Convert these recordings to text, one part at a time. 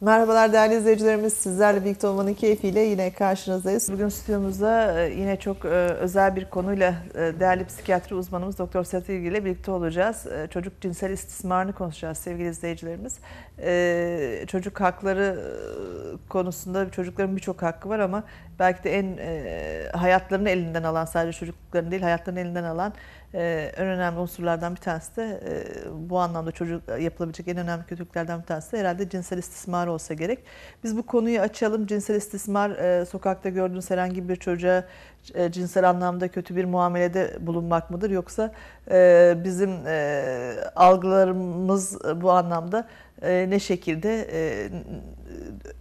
Merhabalar değerli izleyicilerimiz. Sizlerle birlikte olmanın keyfiyle yine karşınızdayız. Bugün stüdyomuzda e, yine çok e, özel bir konuyla e, değerli psikiyatri uzmanımız Doktor Sedat İlgi ile birlikte olacağız. Çocuk cinsel istismarını konuşacağız sevgili izleyicilerimiz. Çocuk hakları konusunda çocukların birçok hakkı var ama belki de en hayatlarını elinden alan sadece çocukların değil hayatlarını elinden alan ee, en önemli unsurlardan bir tanesi de e, bu anlamda çocuk yapılabilecek en önemli kötülüklerden bir tanesi de herhalde cinsel istismar olsa gerek. Biz bu konuyu açalım. Cinsel istismar e, sokakta gördüğünüz herhangi bir çocuğa e, cinsel anlamda kötü bir muamelede bulunmak mıdır yoksa bizim algılarımız bu anlamda ne şekilde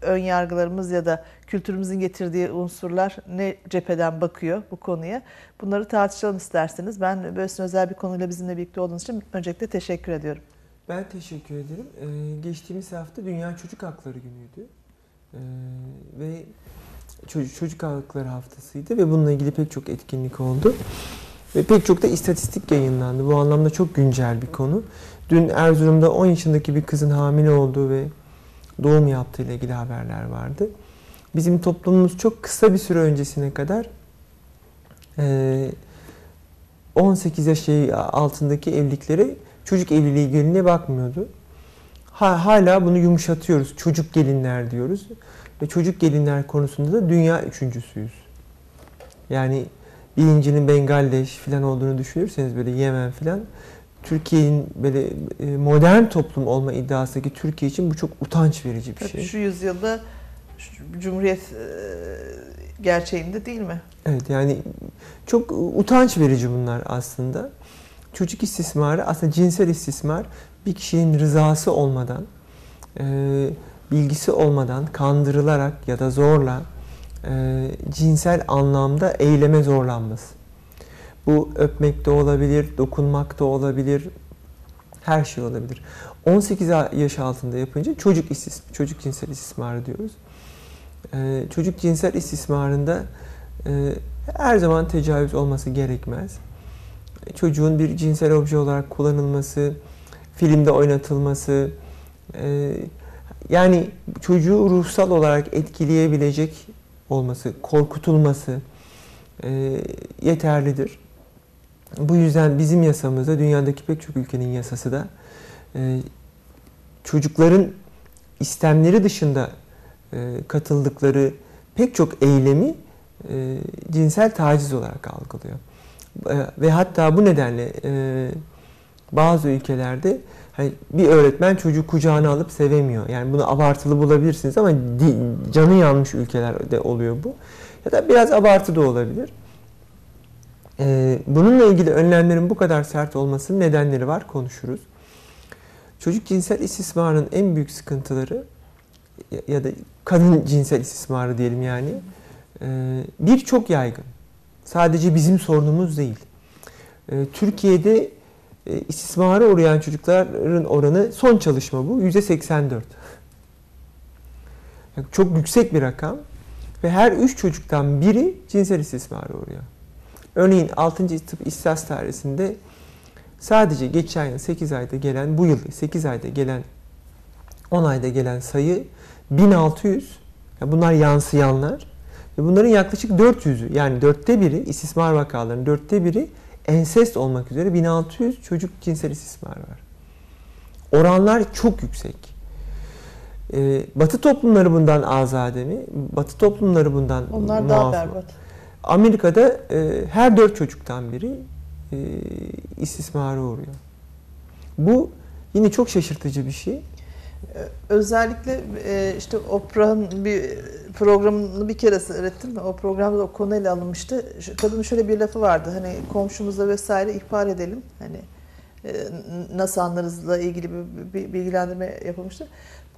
ön yargılarımız ya da kültürümüzün getirdiği unsurlar ne cepheden bakıyor bu konuya. Bunları tartışalım isterseniz. Ben böylesine özel bir konuyla bizimle birlikte olduğunuz için öncelikle teşekkür ediyorum. Ben teşekkür ederim. Ee, geçtiğimiz hafta Dünya Çocuk Hakları Günü'ydü. Ee, ve çocuk, çocuk Hakları Haftası'ydı ve bununla ilgili pek çok etkinlik oldu. Ve pek çok da istatistik yayınlandı. Bu anlamda çok güncel bir konu. Dün Erzurum'da 10 yaşındaki bir kızın hamile olduğu ve doğum yaptığı ile ilgili haberler vardı. Bizim toplumumuz çok kısa bir süre öncesine kadar 18 yaş altındaki evliliklere çocuk evliliği geline bakmıyordu. Hala bunu yumuşatıyoruz. Çocuk gelinler diyoruz. Ve çocuk gelinler konusunda da dünya üçüncüsüyüz. Yani birincinin Bengaldeş falan olduğunu düşünürseniz böyle Yemen falan Türkiye'nin böyle e, modern toplum olma iddiasındaki Türkiye için bu çok utanç verici bir şey. Şu yüzyılda Cumhuriyet e, gerçeğinde değil mi? Evet yani çok utanç verici bunlar aslında. Çocuk istismarı aslında cinsel istismar bir kişinin rızası olmadan, e, bilgisi olmadan kandırılarak ya da zorla cinsel anlamda eyleme zorlanması. Bu öpmek de olabilir, dokunmak da olabilir, her şey olabilir. 18 yaş altında yapınca çocuk istis çocuk cinsel istismarı diyoruz. Ee, çocuk cinsel istismarında e, her zaman tecavüz olması gerekmez. Çocuğun bir cinsel obje olarak kullanılması, filmde oynatılması, e, yani çocuğu ruhsal olarak etkileyebilecek olması, korkutulması e, yeterlidir. Bu yüzden bizim yasamızda, dünyadaki pek çok ülkenin yasası da e, çocukların istemleri dışında e, katıldıkları pek çok eylemi e, cinsel taciz olarak algılıyor. E, ve hatta bu nedenle e, bazı ülkelerde hani bir öğretmen çocuğu kucağına alıp sevemiyor. Yani bunu abartılı bulabilirsiniz ama di, canı yanmış ülkelerde oluyor bu. Ya da biraz abartı da olabilir. Ee, bununla ilgili önlemlerin bu kadar sert olmasının nedenleri var, konuşuruz. Çocuk cinsel istismarının en büyük sıkıntıları ya da kadın cinsel istismarı diyelim yani e, bir çok yaygın. Sadece bizim sorunumuz değil. E, Türkiye'de e, istismara uğrayan çocukların oranı son çalışma bu yüzde 84. Çok yüksek bir rakam ve her üç çocuktan biri cinsel istismara uğruyor. Örneğin 6. tıp ihsas tarihinde sadece geçen yıl 8 ayda gelen, bu yıl 8 ayda gelen 10 ayda gelen sayı 1600. Yani bunlar yansıyanlar. Ve bunların yaklaşık 400'ü yani dörtte biri istismar vakalarının dörtte biri ensest olmak üzere 1600 çocuk cinsel istismar var. Oranlar çok yüksek. Ee, batı toplumları bundan azade mi? Batı toplumları bundan Onlar daha berbat. Amerika'da e, her dört çocuktan biri e, istismara uğruyor. Bu yine çok şaşırtıcı bir şey. Özellikle e, işte Oprah'ın bir programını bir kere seyrettim. O programda o konuyla alınmıştı. Kadının şöyle bir lafı vardı. Hani komşumuza vesaire ihbar edelim. Hani e, nasıl anlarızla ilgili bir bilgilendirme yapılmıştı.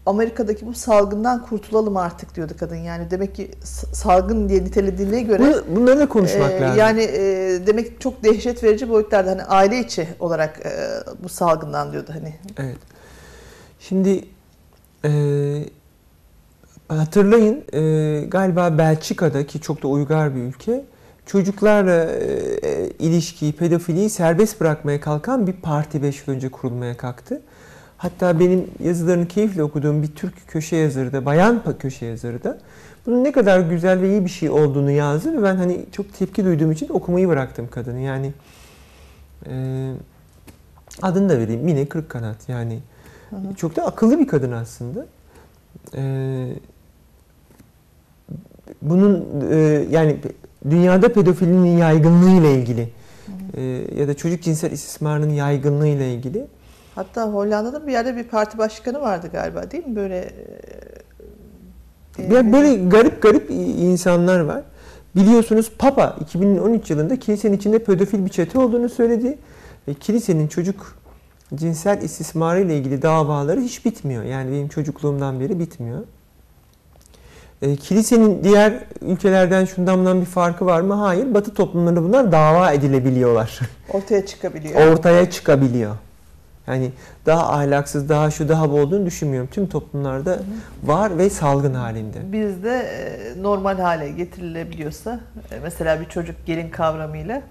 Amerika'daki bu salgından kurtulalım artık diyordu kadın. Yani demek ki salgın diye nitelediğine göre Bunu, bunları da konuşmak e, lazım. Yani e, demek çok dehşet verici boyutlarda hani aile içi olarak e, bu salgından diyordu hani. Evet. Şimdi e, hatırlayın e, galiba Belçika'da ki çok da uygar bir ülke çocuklarla e, ilişkiyi, pedofiliyi serbest bırakmaya kalkan bir parti 5 yıl önce kurulmaya kalktı. Hatta benim yazılarını keyifle okuduğum bir Türk köşe yazarı da, bayan köşe yazarı da bunun ne kadar güzel ve iyi bir şey olduğunu yazdı ve ben hani çok tepki duyduğum için okumayı bıraktım kadını. Yani e, adını da vereyim Mine Kırıkkanat yani Hı hı. çok da akıllı bir kadın aslında. E, bunun e, yani dünyada pedofilinin yaygınlığı ile ilgili e, ya da çocuk cinsel istismarının yaygınlığı ile ilgili Hatta Hollanda'da bir yerde bir parti başkanı vardı galiba değil mi? Böyle e, Ya böyle garip garip insanlar var. Biliyorsunuz Papa 2013 yılında kilisenin içinde pedofil bir çete olduğunu söyledi. Ve kilisenin çocuk cinsel istismarı ile ilgili davaları hiç bitmiyor. Yani benim çocukluğumdan beri bitmiyor. E, kilisenin diğer ülkelerden şundan bundan bir farkı var mı? Hayır. Batı toplumlarında bunlar dava edilebiliyorlar. ortaya çıkabiliyor. Ortaya çıkabiliyor. Yani daha ahlaksız, daha şu, daha bu olduğunu düşünmüyorum. Tüm toplumlarda var ve salgın halinde. Bizde e, normal hale getirilebiliyorsa e, mesela bir çocuk gelin kavramıyla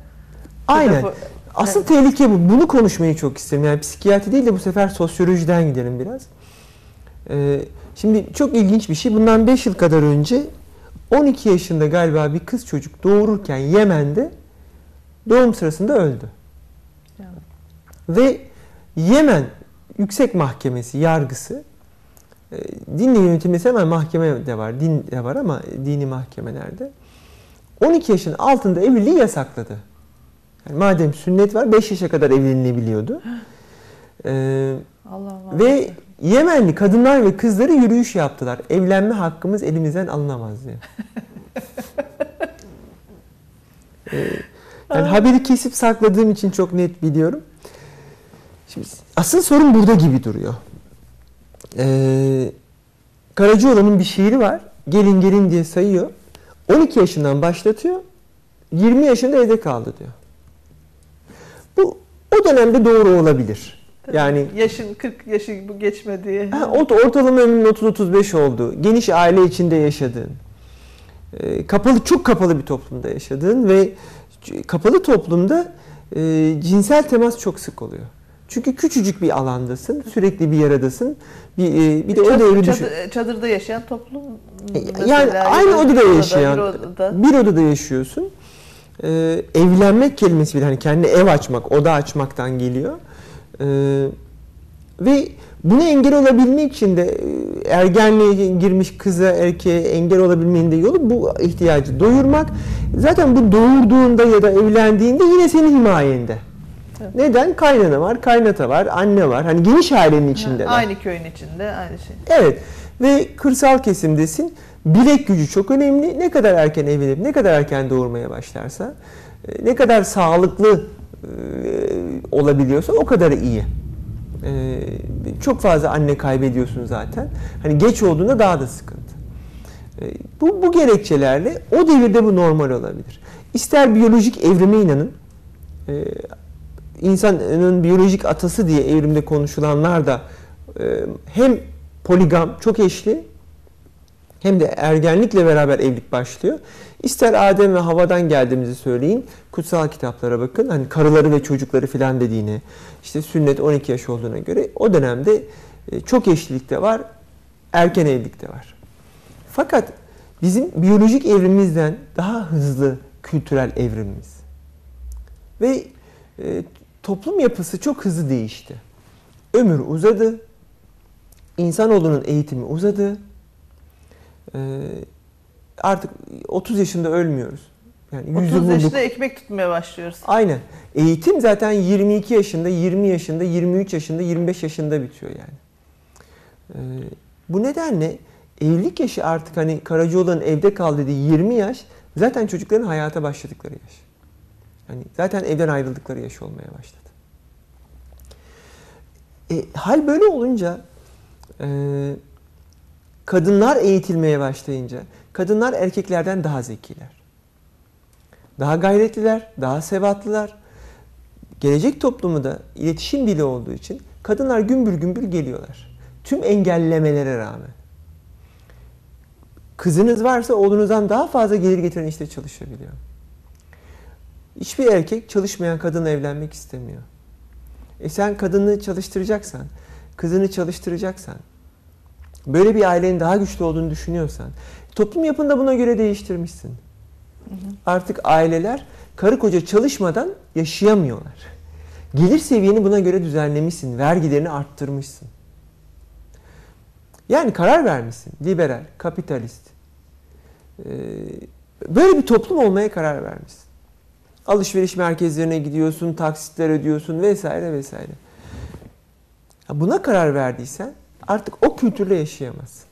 Aynen. pedofo- Asıl tehlike bu. Bunu konuşmayı çok isterim. Yani psikiyatri değil de bu sefer sosyolojiden gidelim biraz. Ee, şimdi çok ilginç bir şey. Bundan 5 yıl kadar önce 12 yaşında galiba bir kız çocuk doğururken Yemen'de doğum sırasında öldü. Yani. Ve Yemen Yüksek Mahkemesi yargısı e, dinle yönetilmesi hemen mahkeme de var, din de var ama dini mahkemelerde 12 yaşın altında evliliği yasakladı. Yani madem sünnet var 5 yaşa kadar evlenilebiliyordu. Ee, Allah Allah. ve Yemenli kadınlar ve kızları yürüyüş yaptılar. Evlenme hakkımız elimizden alınamaz diye. Ee, yani haberi kesip sakladığım için çok net biliyorum. Şimdi asıl sorun burada gibi duruyor. Ee, Karacaoğlan'ın bir şiiri var. Gelin gelin diye sayıyor. 12 yaşından başlatıyor. 20 yaşında evde kaldı diyor. Bu o dönemde doğru olabilir. Yani yaşın 40 yaşı bu geçmediği. Ha, ort- ortalama ömrün 30-35 oldu. Geniş aile içinde yaşadığın. e, Kapalı, çok kapalı bir toplumda yaşadığın ve kapalı toplumda e, cinsel temas çok sık oluyor. Çünkü küçücük bir alandasın, sürekli bir yaradasın. Bir, e, bir de o Çadır- devri düşün. çadır- çadırda yaşayan toplum E, Yani aynı odada yaşayan, bir odada. bir odada yaşıyorsun. Ee, evlenmek kelimesi bile hani kendine ev açmak, oda açmaktan geliyor. Ee, ve buna engel olabilmek için de e, ergenliğe girmiş kıza, erkeğe engel olabilmenin de yolu bu ihtiyacı doyurmak. Zaten bu doğurduğunda ya da evlendiğinde yine senin himayende. Evet. Neden? Kaynana var, kaynata var, anne var. Hani geniş ailenin içinde. Aynı köyün içinde aynı şey. Evet ve kırsal kesimdesin. Bilek gücü çok önemli. Ne kadar erken evlenip ne kadar erken doğurmaya başlarsa, e, ne kadar sağlıklı e, olabiliyorsa o kadar iyi. E, Çok fazla anne kaybediyorsun zaten. Hani geç olduğunda daha da sıkıntı. E, Bu, bu gerekçelerle o devirde bu normal olabilir. İster biyolojik evrime inanın, insanın biyolojik atası diye evrimde konuşulanlar da e, hem poligam, çok eşli hem de ergenlikle beraber evlilik başlıyor. İster Adem ve Hava'dan geldiğimizi söyleyin. Kutsal kitaplara bakın. Hani karıları ve çocukları filan dediğini, işte sünnet 12 yaş olduğuna göre o dönemde e, çok eşlilik de var, erken evlilik de var. Fakat bizim biyolojik evrimimizden daha hızlı kültürel evrimimiz. Ve e, toplum yapısı çok hızlı değişti. Ömür uzadı. İnsanoğlunun eğitimi uzadı. E, artık 30 yaşında ölmüyoruz. Yani 30 yüzü bulduk. yaşında ekmek tutmaya başlıyoruz. Aynen. Eğitim zaten 22 yaşında, 20 yaşında, 23 yaşında, 25 yaşında bitiyor yani. Ee, bu nedenle evlilik yaşı artık hani Karacaoğlan'ın evde kal dediği 20 yaş zaten çocukların hayata başladıkları yaş. Hani zaten evden ayrıldıkları yaş olmaya başladı. E, hal böyle olunca e, kadınlar eğitilmeye başlayınca kadınlar erkeklerden daha zekiler. Daha gayretliler, daha sebatlılar. Gelecek toplumu da iletişim dili olduğu için kadınlar gümbür gümbür geliyorlar. Tüm engellemelere rağmen. Kızınız varsa oğlunuzdan daha fazla gelir getiren işte çalışabiliyor. Hiçbir erkek çalışmayan kadınla evlenmek istemiyor. E sen kadını çalıştıracaksan, kızını çalıştıracaksan, böyle bir ailenin daha güçlü olduğunu düşünüyorsan, toplum yapını da buna göre değiştirmişsin. Artık aileler karı koca çalışmadan yaşayamıyorlar. Gelir seviyeni buna göre düzenlemişsin, vergilerini arttırmışsın. Yani karar vermişsin, liberal, kapitalist. Ee, böyle bir toplum olmaya karar vermişsin. Alışveriş merkezlerine gidiyorsun, taksitler ödüyorsun vesaire vesaire. Buna karar verdiysen artık o kültürle yaşayamazsın.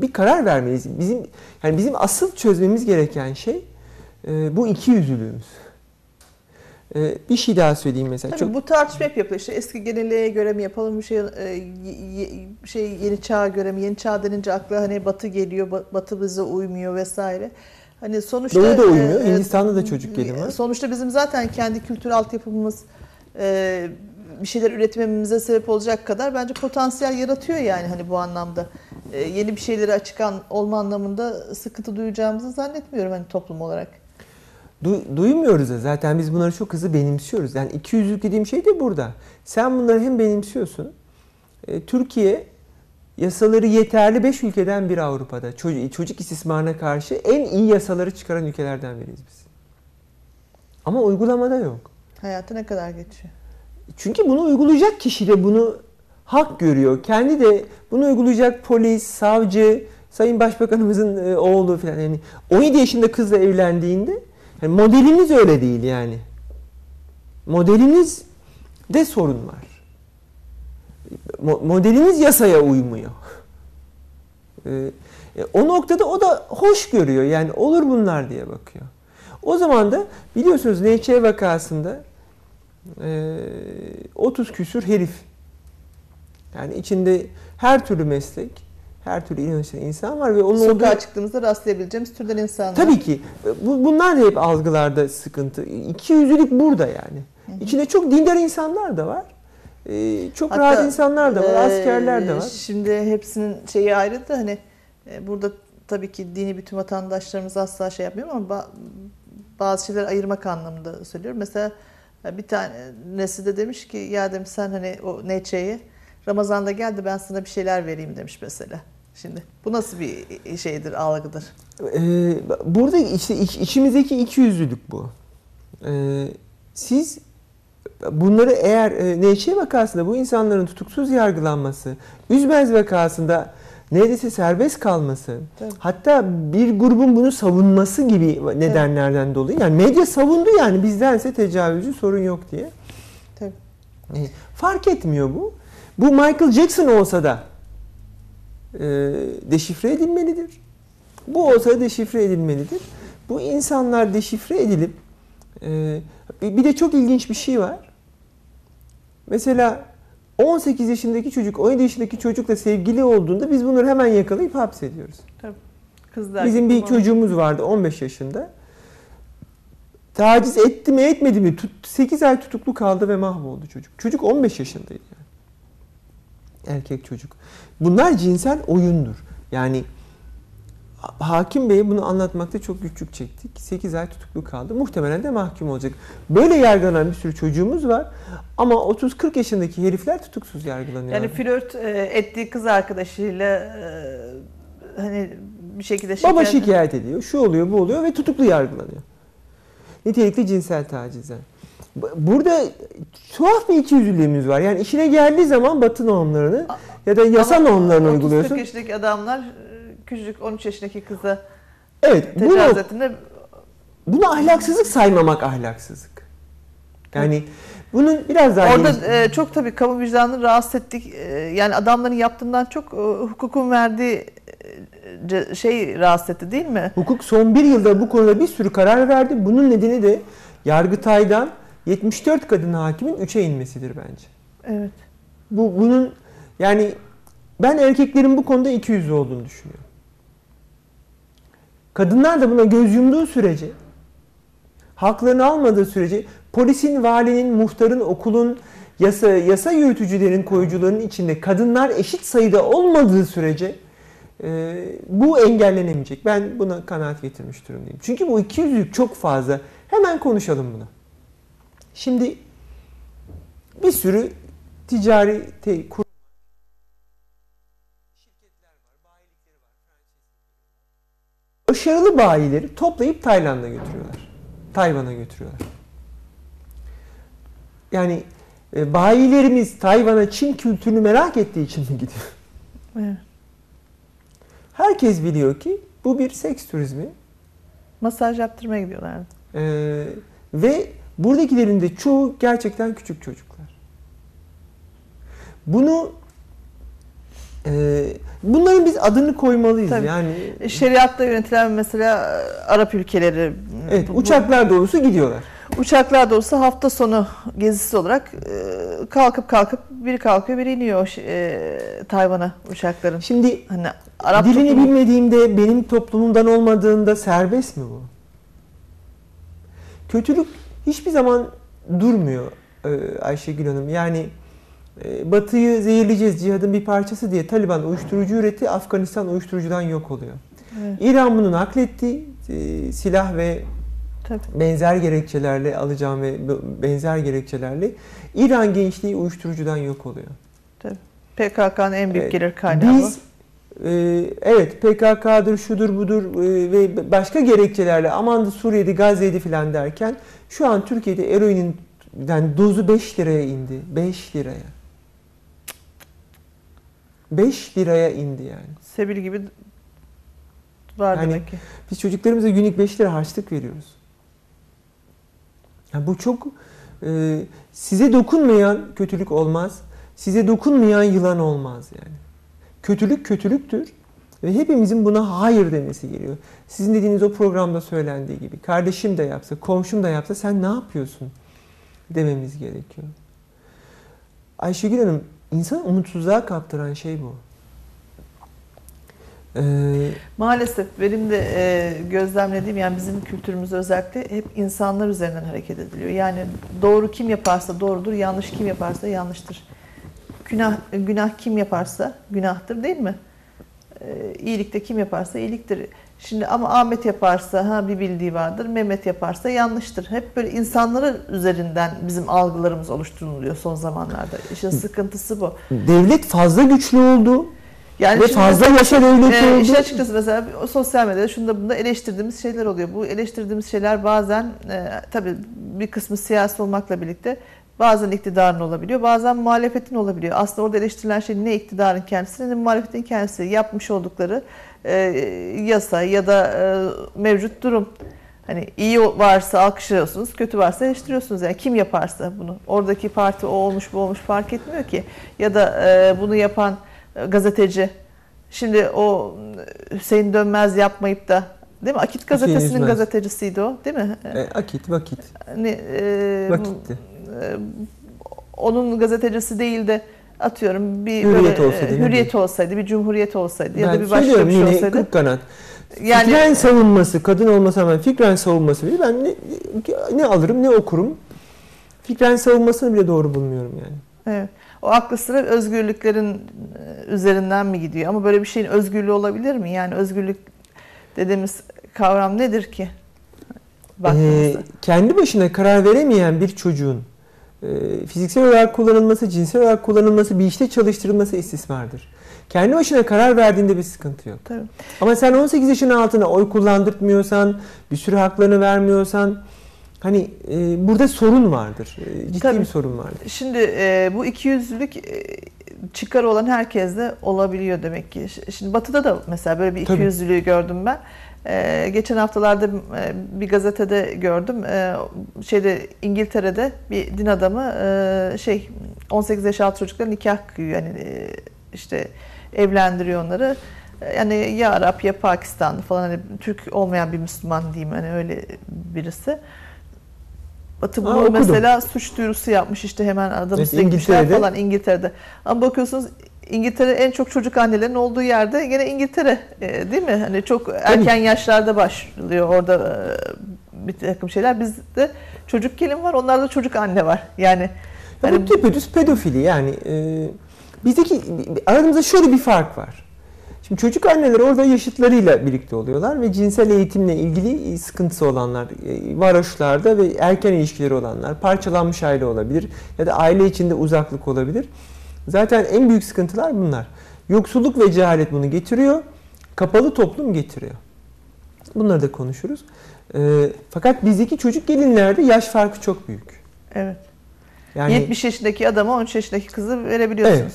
Bir karar vermeliyiz. Bizim yani bizim asıl çözmemiz gereken şey e, bu iki yüzlülüğümüz. E, bir şey daha söyleyeyim mesela. Tabii çok... bu tartışma hep yapılıyor. İşte eski geleneğe göre mi yapalım bir şey e, şey yeni çağa göre mi? Yeni çağ denince akla hani batı geliyor. Batı bize uymuyor vesaire. Hani sonuçta Doğu da uymuyor. E, Hindistan'da da çocuk gelimi var. Sonuçta bizim zaten kendi kültür altyapımız e, bir şeyler üretmemize sebep olacak kadar bence potansiyel yaratıyor yani hani bu anlamda. E, yeni bir şeyleri açıkan olma anlamında sıkıntı duyacağımızı zannetmiyorum hani toplum olarak. Du- duymuyoruz da zaten biz bunları çok hızlı benimsiyoruz. Yani iki yüzlük dediğim şey de burada. Sen bunları hem benimsiyorsun. E, Türkiye yasaları yeterli 5 ülkeden biri Avrupa'da. Çocuk, çocuk istismarına karşı en iyi yasaları çıkaran ülkelerden biriyiz biz. Ama uygulamada yok. Hayatı ne kadar geçiyor? Çünkü bunu uygulayacak kişi de bunu hak görüyor. Kendi de bunu uygulayacak polis, savcı, Sayın Başbakanımızın e, oğlu falan yani 17 yaşında kızla evlendiğinde yani modeliniz öyle değil yani. Modeliniz de sorun var. Modeliniz yasaya uymuyor. E, e, o noktada o da hoş görüyor. Yani olur bunlar diye bakıyor. O zaman da biliyorsunuz NÇ vakasında 30 küsür herif. Yani içinde her türlü meslek, her türlü inançlı insan var ve onun Sokağa olduğu... çıktığımızda rastlayabileceğimiz türden insanlar. Tabii ki. Bu, bunlar da hep algılarda sıkıntı. İki yüzlülük burada yani. Hı hı. İçinde çok dindar insanlar da var. Ee, çok Hatta, rahat insanlar da var, e, askerler de var. Şimdi hepsinin şeyi ayrı da hani e, burada tabii ki dini bütün vatandaşlarımız asla şey yapmıyor ama bazı şeyleri ayırmak anlamında söylüyorum. Mesela bir tanesi de demiş ki ya demiş sen hani o neçeyi Ramazan'da geldi ben sana bir şeyler vereyim demiş mesela. Şimdi bu nasıl bir şeydir, algıdır? Ee, burada işte iç, içimizdeki iki yüzlülük bu. Ee, siz bunları eğer e, Nevşehir vakasında bu insanların tutuksuz yargılanması, Üzmez vakasında neredeyse serbest kalması, Tabii. hatta bir grubun bunu savunması gibi nedenlerden evet. dolayı. Yani medya savundu yani bizdense tecavüzcü sorun yok diye. Tabii. E, fark etmiyor bu. Bu Michael Jackson olsa da e, deşifre edilmelidir. Bu olsa da deşifre edilmelidir. Bu insanlar deşifre edilip e, bir de çok ilginç bir şey var. Mesela 18 yaşındaki çocuk 17 yaşındaki çocukla sevgili olduğunda biz bunları hemen yakalayıp hapsediyoruz. Tabii. Kızlar Bizim bir çocuğumuz vardı 15 yaşında. Taciz etti mi etmedi mi 8 ay tutuklu kaldı ve mahvoldu çocuk. Çocuk 15 yaşındaydı yani. Erkek çocuk. Bunlar cinsel oyundur. Yani Hakim Bey bunu anlatmakta çok güçlük çektik. 8 ay tutuklu kaldı. Muhtemelen de mahkum olacak. Böyle yargılanan bir sürü çocuğumuz var. Ama 30-40 yaşındaki herifler tutuksuz yargılanıyor. Yani flört e, ettiği kız arkadaşıyla e, hani bir şekilde şikayet... Baba şikayet ediyor. Şu oluyor bu oluyor ve tutuklu yargılanıyor. Nitelikli cinsel tacizden. Burada tuhaf bir ikiyüzlülüğümüz var. Yani işine geldiği zaman batı normlarını ya da yasa normlarını uyguluyorsun. 30 yaşındaki adamlar küçücük 13 yaşındaki kızı evet, tecavüz ettiğinde bunu ahlaksızlık saymamak ahlaksızlık. Yani bunun biraz daha Orada e, çok tabii kamu vicdanını rahatsız ettik. E, yani adamların yaptığından çok e, hukukun verdiği e, şey rahatsız etti değil mi? Hukuk son bir yılda bu konuda bir sürü karar verdi. Bunun nedeni de Yargıtay'dan 74 kadın hakimin 3'e inmesidir bence. Evet. Bu bunun yani ben erkeklerin bu konuda iki yüzlü olduğunu düşünüyorum. Kadınlar da buna göz yumduğu sürece, haklarını almadığı sürece polisin, valinin, muhtarın, okulun, yasa, yasa yürütücülerin, koyucuların içinde kadınlar eşit sayıda olmadığı sürece e, bu engellenemeyecek. Ben buna kanaat getirmiş durumdayım. Çünkü bu iki yüzlülük çok fazla. Hemen konuşalım bunu. Şimdi bir sürü ticari te, kur Başarılı bayileri toplayıp Tayland'a götürüyorlar. Tayvan'a götürüyorlar. Yani e, bayilerimiz Tayvan'a Çin kültürünü merak ettiği için mi gidiyor? Evet. Herkes biliyor ki bu bir seks turizmi. Masaj yaptırmaya gidiyorlardı. Ee, ve buradakilerin de çoğu gerçekten küçük çocuklar. Bunu e, bunların biz adını koymalıyız. Tabii. Yani Şeriatla yönetilen mesela e, Arap ülkeleri. evet, bu- bu- uçaklar dolusu gidiyorlar. Uçaklar da olsa hafta sonu gezisi olarak e, kalkıp kalkıp biri kalkıyor biri iniyor e, Tayvan'a uçakların. Şimdi Hani Arap dilini toplumu- bilmediğimde benim toplumumdan olmadığında serbest mi bu? Kötülük hiçbir zaman durmuyor e, Ayşegül Hanım. Yani e, Batı'yı zehirleyeceğiz cihadın bir parçası diye Taliban uyuşturucu üretti. Afganistan uyuşturucudan yok oluyor. Evet, İran bunu nakletti. E, silah ve tabii. benzer gerekçelerle alacağım ve benzer gerekçelerle İran gençliği uyuşturucudan yok oluyor. PKK'nın en büyük gelir kaynağı Biz e, evet PKK'dır, şudur budur e, ve başka gerekçelerle aman da Suriye'de, Gazze'de filan derken şu an Türkiye'de eroinin yani dozu 5 liraya indi. 5 liraya. 5 liraya indi yani. Sebil gibi var Yani- demek ki. Biz çocuklarımıza günlük 5 lira harçlık veriyoruz. Yani bu çok e, size dokunmayan kötülük olmaz. Size dokunmayan yılan olmaz yani. Kötülük kötülüktür ve hepimizin buna hayır demesi geliyor. Sizin dediğiniz o programda söylendiği gibi kardeşim de yapsa, komşum da yapsa sen ne yapıyorsun dememiz gerekiyor. Ayşegül Hanım, insanı umutsuzluğa kaptıran şey bu. Ee, Maalesef benim de e, gözlemlediğim yani bizim kültürümüzde özellikle hep insanlar üzerinden hareket ediliyor. Yani doğru kim yaparsa doğrudur, yanlış kim yaparsa yanlıştır. Günah günah kim yaparsa günahtır değil mi? E, iyilik de kim yaparsa iyiliktir. Şimdi ama Ahmet yaparsa ha bir bildiği vardır, Mehmet yaparsa yanlıştır. Hep böyle insanlara üzerinden bizim algılarımız oluşturuluyor son zamanlarda. İşin sıkıntısı bu. devlet fazla güçlü oldu. Yani Ve fazla yaşa devleti ee, oldu. işin açıkçası mesela o sosyal medyada şunda bunda eleştirdiğimiz şeyler oluyor. Bu eleştirdiğimiz şeyler bazen e, tabii bir kısmı siyasi olmakla birlikte bazen iktidarın olabiliyor, bazen muhalefetin olabiliyor. Aslında orada eleştirilen şey ne iktidarın kendisi ne muhalefetin kendisi. Yapmış oldukları e, yasa ya da e, mevcut durum. Hani iyi varsa alkışlıyorsunuz, kötü varsa eleştiriyorsunuz. Yani kim yaparsa bunu. Oradaki parti o olmuş bu olmuş fark etmiyor ki. Ya da e, bunu yapan e, gazeteci. Şimdi o e, Hüseyin Dönmez yapmayıp da değil mi? Akit gazetesinin gazetecisiydi o değil mi? E, akit, vakit. Hani, e, Vakitti. e, onun gazetecisi değil de atıyorum bir Hürriyet böyle, olsaydı, e, hürriyet olsaydı, bir cumhuriyet olsaydı ya ben da bir başka bir şey olsaydı. kırk kanat. Yani Fikren savunması, kadın olmasa rağmen fikren savunması bile ben ne, ne alırım ne okurum. Fikren savunmasını bile doğru bulmuyorum yani. evet. O aklı sıra özgürlüklerin e, üzerinden mi gidiyor? Ama böyle bir şeyin özgürlüğü olabilir mi? Yani özgürlük dediğimiz kavram nedir ki? Baktığımızda. Ee, kendi başına karar veremeyen bir çocuğun e, fiziksel olarak kullanılması, cinsel olarak kullanılması, bir işte çalıştırılması istismardır. Kendi başına karar verdiğinde bir sıkıntı yok. Tabii. Ama sen 18 yaşın altına oy kullandırtmıyorsan, bir sürü haklarını vermiyorsan hani e, burada sorun vardır. E, ciddi Tabii. bir sorun vardır. Şimdi e, bu ikiyüzlülük e, çıkarı olan herkeste olabiliyor demek ki. Şimdi Batı'da da mesela böyle bir ikiyüzlülüğü gördüm ben. E, geçen haftalarda e, bir gazetede gördüm. E, şeyde İngiltere'de bir din adamı e, şey 18 yaş altı çocuklara nikah kıyıyor. Yani e, işte evlendiriyor onları. E, Yani ya Arap ya Pakistanlı falan hani Türk olmayan bir Müslüman diyeyim hani öyle birisi. Batı bunu mesela suç duyurusu yapmış işte hemen adamı Evet, İngiltere'de. falan İngiltere'de. Ama bakıyorsunuz İngiltere en çok çocuk annelerin olduğu yerde gene İngiltere e, değil mi? Hani çok erken yaşlarda başlıyor orada e, bir takım şeyler. Bizde çocuk gelin var, onlarda çocuk anne var. Yani Ya hani bu düpedüz pedofili yani. E, bizdeki aramızda şöyle bir fark var. Şimdi çocuk anneler orada yaşıtlarıyla birlikte oluyorlar ve cinsel eğitimle ilgili sıkıntısı olanlar, e, varoşlarda ve erken ilişkileri olanlar, parçalanmış aile olabilir ya da aile içinde uzaklık olabilir. Zaten en büyük sıkıntılar bunlar. Yoksulluk ve cehalet bunu getiriyor. Kapalı toplum getiriyor. Bunları da konuşuruz. E, fakat bizdeki çocuk gelinlerde yaş farkı çok büyük. Evet. Yani 70 yaşındaki adama 13 yaşındaki kızı verebiliyorsunuz. Evet.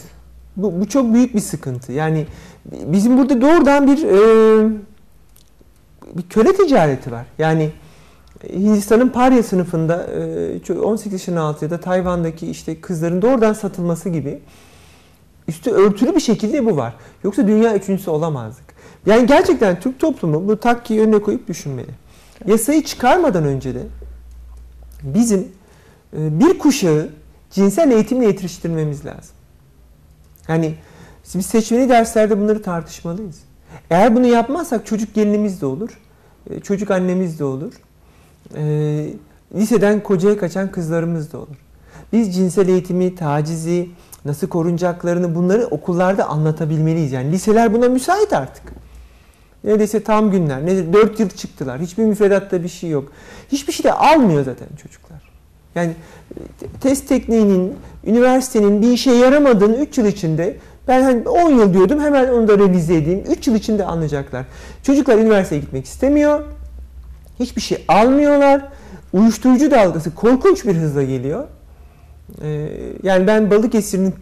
bu, bu çok büyük bir sıkıntı. Yani bizim burada doğrudan bir e, bir köle ticareti var. Yani Hindistan'ın Parya sınıfında e, 18 yaşının altı ya da Tayvan'daki işte kızların doğrudan satılması gibi üstü örtülü bir şekilde bu var. Yoksa dünya üçüncüsü olamazdık. Yani gerçekten Türk toplumu bu takkiyi önüne koyup düşünmeli. Yasayı çıkarmadan önce de bizim e, bir kuşağı cinsel eğitimle yetiştirmemiz lazım. Yani biz seçmeli derslerde bunları tartışmalıyız. Eğer bunu yapmazsak çocuk gelinimiz de olur, e, çocuk annemiz de olur, e, liseden kocaya kaçan kızlarımız da olur. Biz cinsel eğitimi, tacizi, nasıl korunacaklarını bunları okullarda anlatabilmeliyiz. Yani liseler buna müsait artık. Neredeyse tam günler. Ne 4 yıl çıktılar. Hiçbir müfredatta bir şey yok. Hiçbir şey de almıyor zaten çocuklar. Yani test tekniğinin, üniversitenin bir işe yaramadığını 3 yıl içinde ben hani 10 yıl diyordum hemen onu da revize edeyim. 3 yıl içinde anlayacaklar. Çocuklar üniversiteye gitmek istemiyor. Hiçbir şey almıyorlar. Uyuşturucu dalgası korkunç bir hızla geliyor. Ee, yani ben Balıkesir'in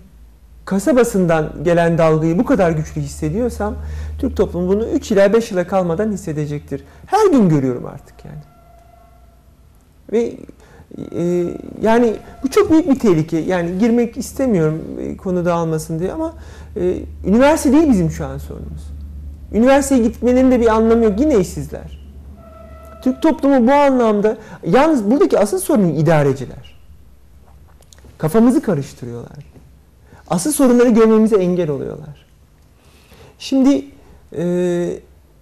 kasabasından gelen dalgayı bu kadar güçlü hissediyorsam Türk toplumu bunu 3 ila 5 yıla kalmadan hissedecektir. Her gün görüyorum artık yani. Ve e, yani bu çok büyük bir tehlike. Yani girmek istemiyorum e, konu dağılmasın diye ama e, üniversite değil bizim şu an sorunumuz. Üniversiteye gitmelerinin de bir anlamı yok. Yine işsizler. Türk toplumu bu anlamda yalnız buradaki asıl sorun idareciler. Kafamızı karıştırıyorlar. Asıl sorunları görmemize engel oluyorlar. Şimdi e,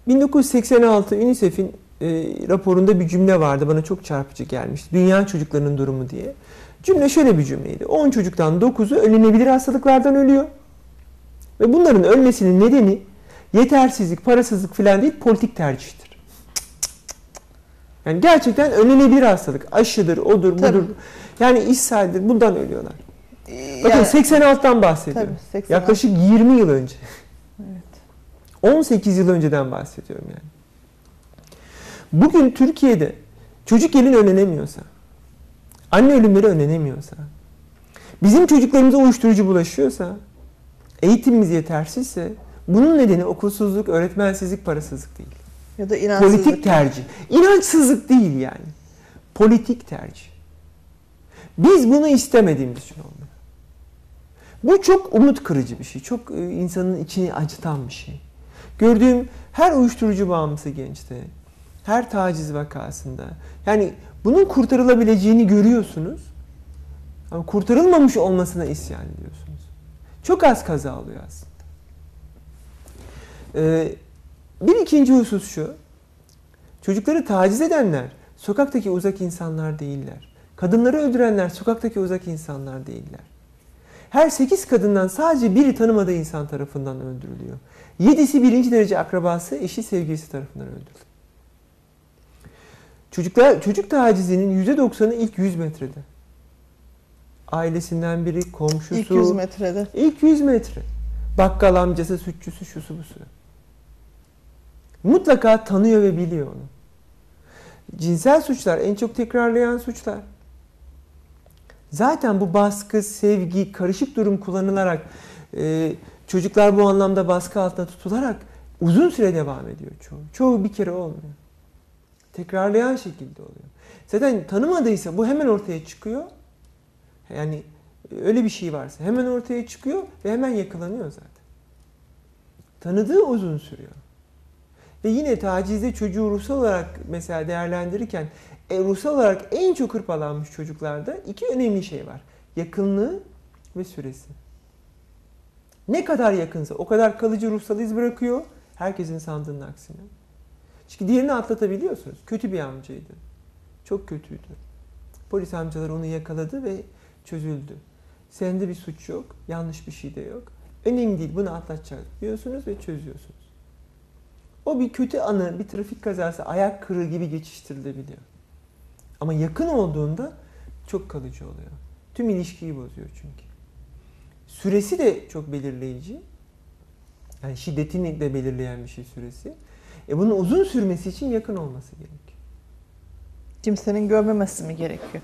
1986 UNICEF'in e, raporunda bir cümle vardı. Bana çok çarpıcı gelmişti. Dünya çocuklarının durumu diye. Cümle şöyle bir cümleydi. 10 çocuktan 9'u ölünebilir hastalıklardan ölüyor. Ve bunların ölmesinin nedeni yetersizlik, parasızlık falan değil, politik tercihtir. Yani gerçekten önlenebilir hastalık. Aşıdır, odur, Tabii. budur. Yani ishhaldir. Bundan ölüyorlar. Bakın Yani- 86'dan bahsediyorum. Tabii, 86. Yaklaşık 20 yıl önce. Evet. 18 yıl önceden bahsediyorum yani. Bugün Türkiye'de çocuk gelin önlenemiyorsa, anne ölümleri önlenemiyorsa, bizim çocuklarımıza uyuşturucu bulaşıyorsa, eğitimimiz yetersizse bunun nedeni okulsuzluk, öğretmensizlik, parasızlık değil. Ya da inançsızlık. Politik tercih. İnançsızlık değil yani. Politik tercih. Biz bunu istemediğimiz için olmuyor. Bu çok umut kırıcı bir şey. Çok e, insanın içini acıtan bir şey. Gördüğüm her uyuşturucu bağımlısı gençte, her taciz vakasında yani bunun kurtarılabileceğini görüyorsunuz. Ama kurtarılmamış olmasına isyan ediyorsunuz. Çok az kaza oluyor aslında. Ee, bir ikinci husus şu. Çocukları taciz edenler sokaktaki uzak insanlar değiller. Kadınları öldürenler sokaktaki uzak insanlar değiller. Her 8 kadından sadece biri tanımadığı insan tarafından öldürülüyor. Yedisi birinci derece akrabası, eşi, sevgilisi tarafından öldürülüyor. Çocuklar, çocuk tacizinin %90'ı ilk 100 metrede. Ailesinden biri, komşusu. İlk 100 metrede. İlk 100 metre. Bakkal amcası, sütçüsü, şusu busu. Mutlaka tanıyor ve biliyor onu. Cinsel suçlar en çok tekrarlayan suçlar. Zaten bu baskı, sevgi, karışık durum kullanılarak e, çocuklar bu anlamda baskı altında tutularak uzun süre devam ediyor çoğu. Çoğu bir kere olmuyor. Tekrarlayan şekilde oluyor. Zaten tanımadıysa bu hemen ortaya çıkıyor. Yani öyle bir şey varsa hemen ortaya çıkıyor ve hemen yakalanıyor zaten. Tanıdığı uzun sürüyor. Ve yine tacizde çocuğu ruhsal olarak mesela değerlendirirken e, ruhsal olarak en çok hırpalanmış çocuklarda iki önemli şey var. Yakınlığı ve süresi. Ne kadar yakınsa o kadar kalıcı ruhsal iz bırakıyor. Herkesin sandığının aksine. Çünkü diğerini atlatabiliyorsunuz. Kötü bir amcaydı. Çok kötüydü. Polis amcalar onu yakaladı ve çözüldü. Sende bir suç yok, yanlış bir şey de yok. Önemli değil, bunu atlatacağız diyorsunuz ve çözüyorsunuz. O bir kötü anı, bir trafik kazası, ayak kırığı gibi geçiştirilebiliyor. Ama yakın olduğunda çok kalıcı oluyor. Tüm ilişkiyi bozuyor çünkü. Süresi de çok belirleyici. Yani şiddetini de belirleyen bir şey süresi. E bunun uzun sürmesi için yakın olması gerekiyor. Kimsenin görmemesi mi gerekiyor?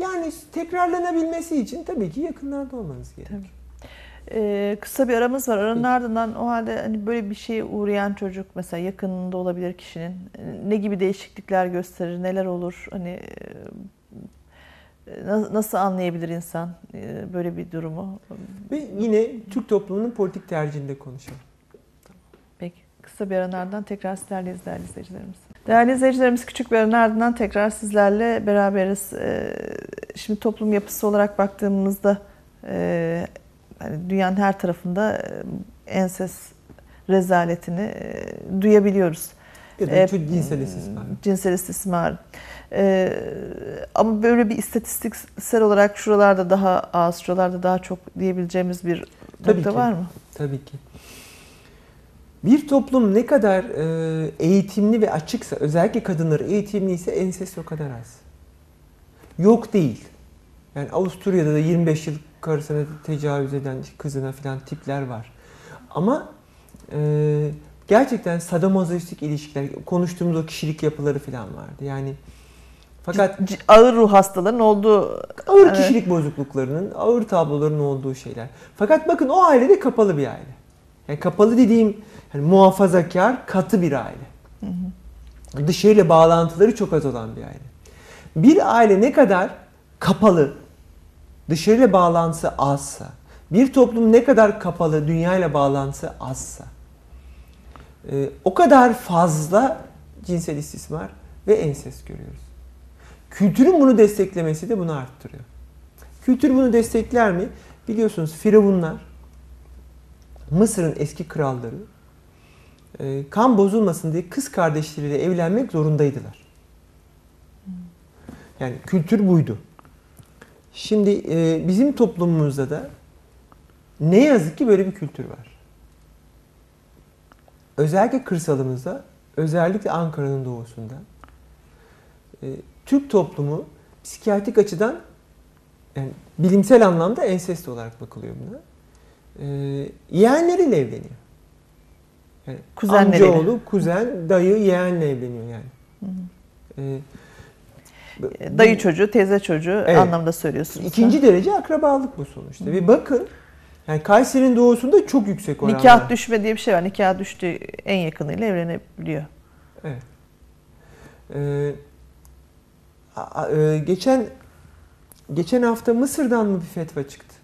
Yani tekrarlanabilmesi için tabii ki yakınlarda olmanız gerekiyor. Ee, kısa bir aramız var. Aranın ardından o halde hani böyle bir şeye uğrayan çocuk mesela yakınında olabilir kişinin ne gibi değişiklikler gösterir, neler olur? Hani e, na- nasıl anlayabilir insan e, böyle bir durumu? Ve yine Türk toplumunun politik tercihinde konuşalım. Peki. Kısa bir aranın ardından tekrar sizlerleyiz değerli izleyicilerimiz. Değerli izleyicilerimiz küçük bir aranın ardından tekrar sizlerle beraberiz. Ee, Şimdi toplum yapısı olarak baktığımızda e, hani dünyanın her tarafında e, ensest rezaletini duyabiliyoruz. Ya da E, cinsel istismar. Cinsel istismar. Ama böyle bir istatistiksel olarak şuralarda daha az, şuralarda daha çok diyebileceğimiz bir Tabii nokta ki. var mı? Tabii ki. Bir toplum ne kadar e, eğitimli ve açıksa, özellikle kadınları eğitimliyse ensest o kadar az. Yok değil. Yani Avusturya'da da 25 yıl karısına tecavüz eden kızına filan tipler var. Ama e, gerçekten sadomazoistik ilişkiler, konuştuğumuz o kişilik yapıları filan vardı. Yani fakat C- ağır ruh hastaların olduğu Ağır Evet. kişilik bozukluklarının, ağır tabloların olduğu şeyler. Fakat bakın o aile de kapalı bir aile. Yani kapalı dediğim yani muhafazakar, katı bir aile. Dışarıyla bağlantıları çok az olan bir aile. Bir aile ne kadar kapalı, dışarıyla bağlantısı azsa, bir toplum ne kadar kapalı, dünyayla bağlantısı azsa, e, o kadar fazla cinsel istismar ve ensest görüyoruz. Kültürün bunu desteklemesi de bunu arttırıyor. Kültür bunu destekler mi? Biliyorsunuz Firavunlar, Mısır'ın eski kralları e, kan bozulmasın diye kız kardeşleriyle evlenmek zorundaydılar. Yani kültür buydu. Şimdi e, bizim toplumumuzda da ne yazık ki böyle bir kültür var. Özellikle kırsalımızda, özellikle Ankara'nın doğusunda e, Türk toplumu psikiyatrik açıdan yani bilimsel anlamda ensest olarak bakılıyor buna. E, yeğenleriyle evleniyor. Yani Kuzenleriyle. amcaoğlu, kuzen, dayı, yeğenle evleniyor yani. E, bu- dayı çocuğu, teyze çocuğu Evet. anlamda söylüyorsunuz. İkinci derece akrabalık bu sonuçta. Ve bakın yani Kayseri'nin doğusunda çok yüksek oranlar. Nikah düşme diye bir şey var. Nikah düştüğü en yakınıyla evlenebiliyor. Evet. Ee, a- a- e, geçen geçen hafta Mısır'dan mı bir fetva çıktı?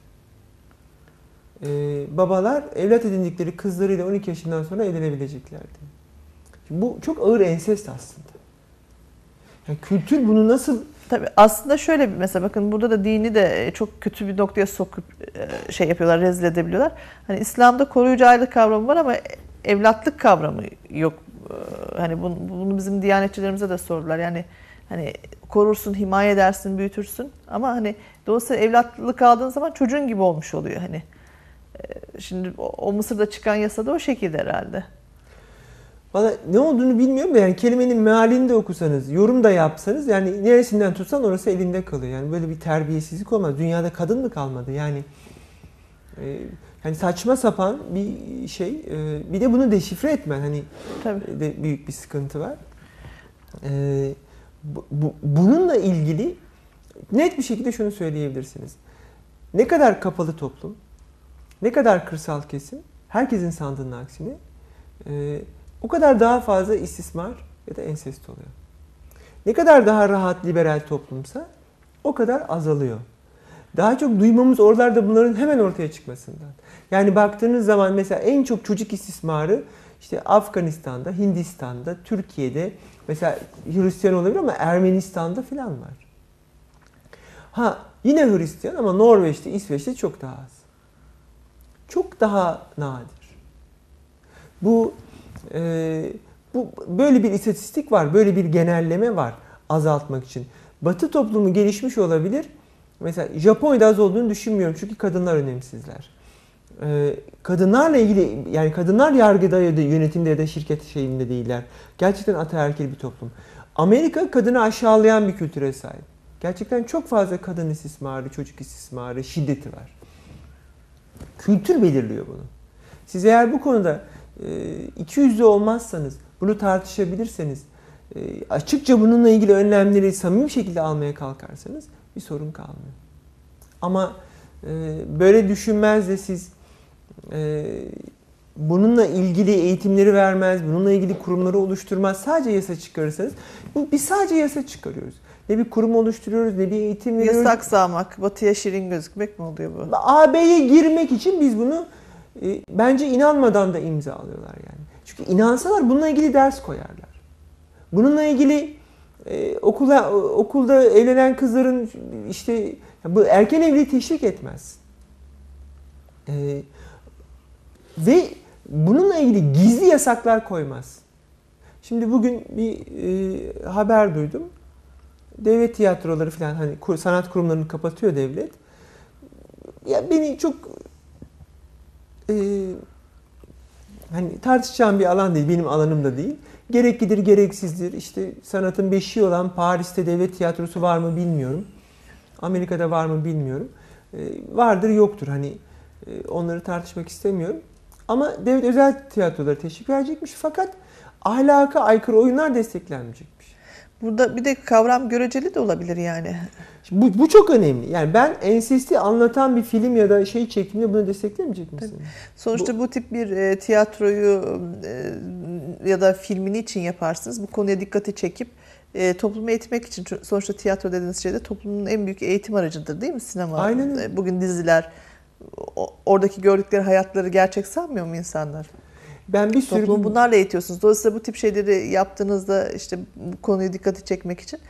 Ee, babalar evlat edindikleri kızlarıyla 12 yaşından sonra evlenebileceklerdi. Şimdi bu çok ağır ensest aslında. Yani kültür bunu nasıl Tabii aslında şöyle bir mesela bakın burada da dini de çok kötü bir noktaya sokup e, şey yapıyorlar, rezil edebiliyorlar. Hani İslam'da koruyucu aile kavramı var ama evlatlık kavramı yok. Ee, Hani bunu, bunu bizim diyanetçilerimize de sordular. Yani hani korursun, himaye edersin, büyütürsün ama hani dolayısıyla evlatlık aldığın zaman çocuğun gibi olmuş oluyor hani. Şimdi o, o Mısır'da çıkan yasada o şekilde herhalde. Valla ne olduğunu bilmiyorum da yani kelimenin mealini de okusanız, yorum da yapsanız yani neresinden tutsan orası elinde kalıyor. Yani böyle bir terbiyesizlik olmaz. Dünyada kadın mı kalmadı? Yani e, yani saçma sapan bir şey. E, bir de bunu deşifre etmen hani Tabii. de büyük bir sıkıntı var. E, bu, bu- bununla ilgili net bir şekilde şunu söyleyebilirsiniz. Ne kadar kapalı toplum, ne kadar kırsal kesim, herkesin sandığının aksine e, o kadar daha fazla istismar ya da ensest oluyor. Ne kadar daha rahat liberal toplumsa o kadar azalıyor. Daha çok duymamız oralarda bunların hemen ortaya çıkmasından. Yani baktığınız zaman mesela en çok çocuk istismarı işte Afganistan'da, Hindistan'da, Türkiye'de mesela Hristiyan olabilir ama Ermenistan'da falan var. Ha yine Hristiyan ama Norveç'te, İsveç'te çok daha az. Çok daha nadir. Bu e, bu böyle bir istatistik var, böyle bir genelleme var azaltmak için. Batı toplumu gelişmiş olabilir. Mesela Japonya'da az olduğunu düşünmüyorum çünkü kadınlar önemsizler. e, kadınlarla ilgili yani kadınlar yargıda ya da yönetimde ya da şirket şeyinde değiller. Gerçekten ataerkil bir toplum. Amerika kadını aşağılayan bir kültüre sahip. Gerçekten çok fazla kadın istismarı, çocuk istismarı, şiddeti var. Kültür belirliyor bunu. Siz eğer bu konuda iki yüzlü olmazsanız, bunu tartışabilirseniz, e, açıkça bununla ilgili önlemleri samimi şekilde almaya kalkarsanız bir sorun kalmıyor. Ama e, böyle düşünmez de siz e, bununla ilgili eğitimleri vermez, bununla ilgili kurumları oluşturmaz, sadece yasa çıkarırsanız, bu biz sadece yasa çıkarıyoruz. Ne bir kurum oluşturuyoruz, ne bir eğitim veriyoruz. Yasak sağmak, batıya şirin gözükmek mi oluyor bu? AB'ye girmek için biz bunu e, bence inanmadan da imza alıyorlar yani. Çünkü inansalar bununla ilgili ders koyarlar. Bununla ilgili e, okula okulda evlenen kızların işte bu erken evliliği teşvik etmez. E, ve bununla ilgili gizli yasaklar koymaz. Şimdi bugün bir e, haber duydum. Devlet tiyatroları falan hani sanat kurumlarını kapatıyor devlet. Ya beni çok e, hani tartışacağım bir alan değil, benim alanım da değil. Gereklidir, gereksizdir. İşte sanatın beşiği olan Paris'te devlet tiyatrosu var mı bilmiyorum. Amerika'da var mı bilmiyorum. E, vardır, yoktur. Hani e, onları tartışmak istemiyorum. Ama devlet özel tiyatroları teşvik verecekmiş fakat ahlaka aykırı oyunlar desteklenmeyecekmiş. Burada bir de kavram göreceli de olabilir yani. Şimdi bu, bu çok önemli. Yani ben ensesti anlatan bir film ya da şey çekimde bunu desteklemeyecek misin? Sonuçta bu, tip bir e, tiyatroyu e, ya da filmini için yaparsınız. Bu konuya dikkati çekip e, toplumu eğitmek için sonuçta tiyatro dediğiniz şey de toplumun en büyük eğitim aracıdır değil mi sinema? Aynen. E, Bugün diziler oradaki gördükleri hayatları gerçek sanmıyor mu insanlar? Ben bir sürü Toplumu bunlarla eğitiyorsunuz. Dolayısıyla bu tip şeyleri yaptığınızda işte bu konuyu dikkati çekmek için